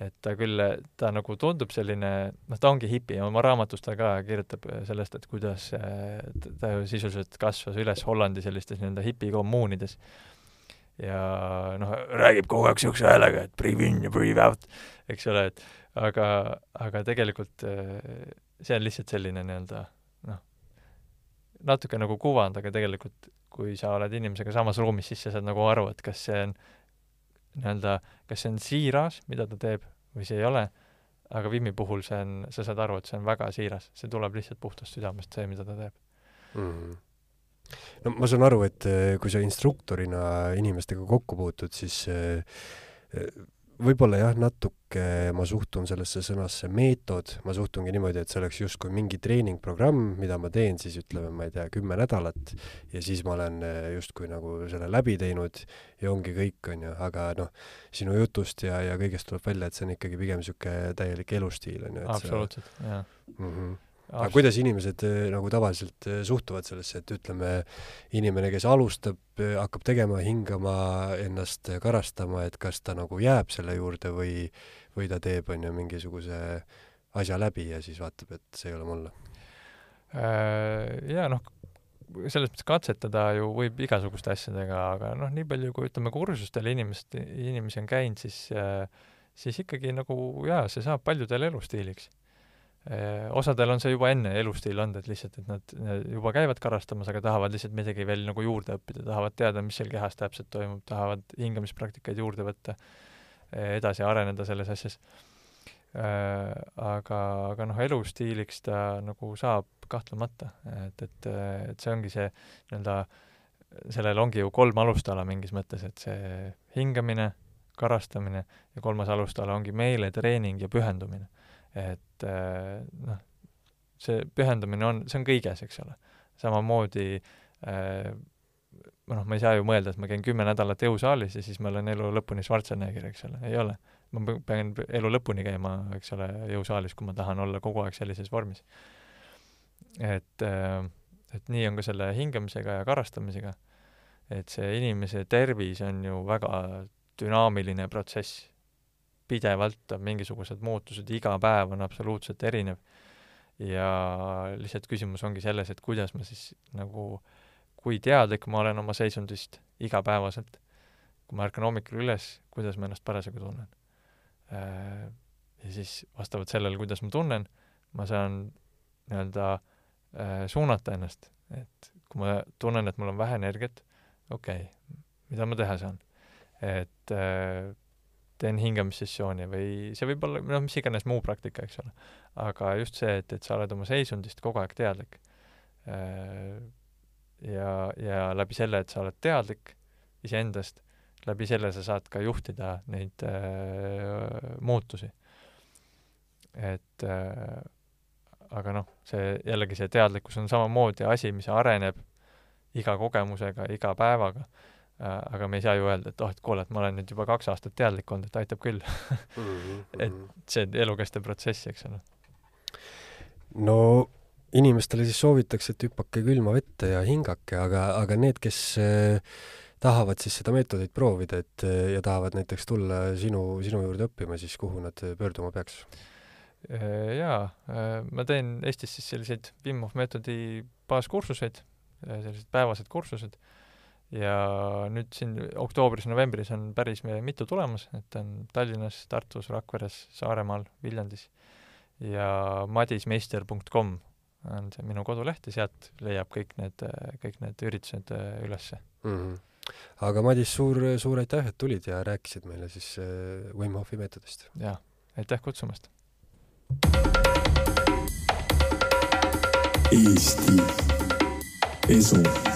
[SPEAKER 2] et ta küll, ta nagu tundub selline, noh, ta ongi hipi, oma raamatus ta ka kirjutab sellest, et kuidas ta ju sisuliselt kasvas üles Hollandi sellistes nii-öelda hipikommuunides. ja noh, räägib kogu aeg niisuguse häälega, et breathe in ja breathe out, eks ole, et aga, aga tegelikult see on lihtsalt selline nii-öelda noh, natuke nagu kuvand, aga tegelikult kui sa oled inimesega samas ruumis, siis sa saad nagu aru, et kas see on nii-öelda, kas see on siiras, mida ta teeb, või see ei ole, aga Vimmi puhul see on, sa saad aru, et see on väga siiras, see tuleb lihtsalt puhtast südamest, see, mida ta teeb. Mm.
[SPEAKER 1] -hmm no ma saan aru, et eh, kui sa instruktorina inimestega kokku puutud, siis eh, võib-olla jah, natuke ma suhtun sellesse sõnasse meetod, ma suhtungi niimoodi, et see oleks justkui mingi treeningprogramm, mida ma teen siis ütleme, ma ei tea, kümme nädalat ja siis ma olen eh, justkui nagu selle läbi teinud ja ongi kõik, on ju, aga noh, sinu jutust ja, ja kõigest tuleb välja, et see on ikkagi pigem niisugune täielik elustiil, on ju.
[SPEAKER 2] absoluutselt, jah mm.
[SPEAKER 1] -hmm aga kuidas inimesed äh, nagu tavaliselt äh, suhtuvad sellesse, et ütleme, inimene, kes alustab, äh, hakkab tegema, hingama, ennast karastama, et kas ta nagu jääb selle juurde või, või ta teeb, on ju, mingisuguse asja läbi ja siis vaatab, et see ei ole mulle?
[SPEAKER 2] Jaa, noh, selles mõttes katsetada ju võib igasuguste asjadega, aga noh, nii palju, kui ütleme, kursustel inimest, inimesi on käinud, siis siis ikkagi nagu jaa, see saab paljudele elustiiliks Äh, osadel on see juba enne elustiil olnud, et lihtsalt, et nad, juba käivad karastamas, aga tahavad lihtsalt midagi veel nagu juurde õppida, tahavad teada, mis seal kehas täpselt toimub, tahavad hingamispraktikaid juurde võtta, edasi areneda selles asjas. Äh, aga, aga noh, elustiiliks ta nagu saab kahtlemata, et, et, et see ongi see nii-öelda, sellel ongi ju kolm alustala mingis mõttes, et see hingamine, karastamine ja kolmas alustala ongi meeletreening ja pühendumine et äh, noh, see pühendumine on, see on kõiges, eks ole. samamoodi äh, noh, ma ei saa ju mõelda, et ma käin kümme nädalat jõusaalis ja siis ma olen elu lõpuni Schwarzenegger, eks ole, ei ole. ma pean elu lõpuni käima, eks ole, jõusaalis, kui ma tahan olla kogu aeg sellises vormis. et, äh, et nii on ka selle hingamisega ja karastamisega. et see inimese tervis on ju väga dünaamiline protsess pidevalt on mingisugused muutused, iga päev on absoluutselt erinev. ja lihtsalt küsimus ongi selles, et kuidas ma siis nagu, kui teadlik ma olen oma seisundist igapäevaselt, kui ma ärkan hommikul üles, kuidas ma ennast parasjagu tunnen. Äh, ja siis vastavalt sellele, kuidas ma tunnen, ma saan nii-öelda äh, suunata ennast, et kui ma tunnen, et mul on vähe energiat, okei okay,, mida ma teha saan? et äh, teen hingamissessiooni või see võib olla, noh, mis iganes muu praktika, eks ole. aga just see, et, et sa oled oma seisundist kogu aeg teadlik. Äh, ja, ja läbi selle, et sa oled teadlik iseendast, läbi selle sa saad ka juhtida neid äh, muutusi. et äh, aga noh, see jällegi, see teadlikkus on samamoodi asi, mis areneb iga kogemusega, iga päevaga aga me ei saa ju öelda, et oh, et kuule, et ma olen nüüd juba kaks aastat teadlik olnud, et aitab küll. -hmm. et see on elukestev protsess, eks ole.
[SPEAKER 1] no inimestele siis soovitakse, et hüpake külma vette ja hingake, aga, aga need, kes äh, tahavad siis seda meetodit proovida, et äh, ja tahavad näiteks tulla sinu, sinu juurde õppima, siis kuhu nad pöörduma peaks?
[SPEAKER 2] Äh, jaa, ma teen Eestis siis selliseid Wim Hof meetodi baaskursuseid, sellised päevased kursused ja nüüd siin oktoobris-novembris on päris mitu tulemas, et on Tallinnas, Tartus, Rakveres, Saaremaal, Viljandis ja madismeister.com on see minu koduleht ja sealt leiab kõik need, kõik need üritused äh, ülesse mm. -hmm
[SPEAKER 1] aga Madis, suur, suur aitäh, et tulid ja rääkisid meile siis äh, Wim Hofi meetodist.
[SPEAKER 2] jaa, aitäh kutsumast!
[SPEAKER 3] Eesti Esu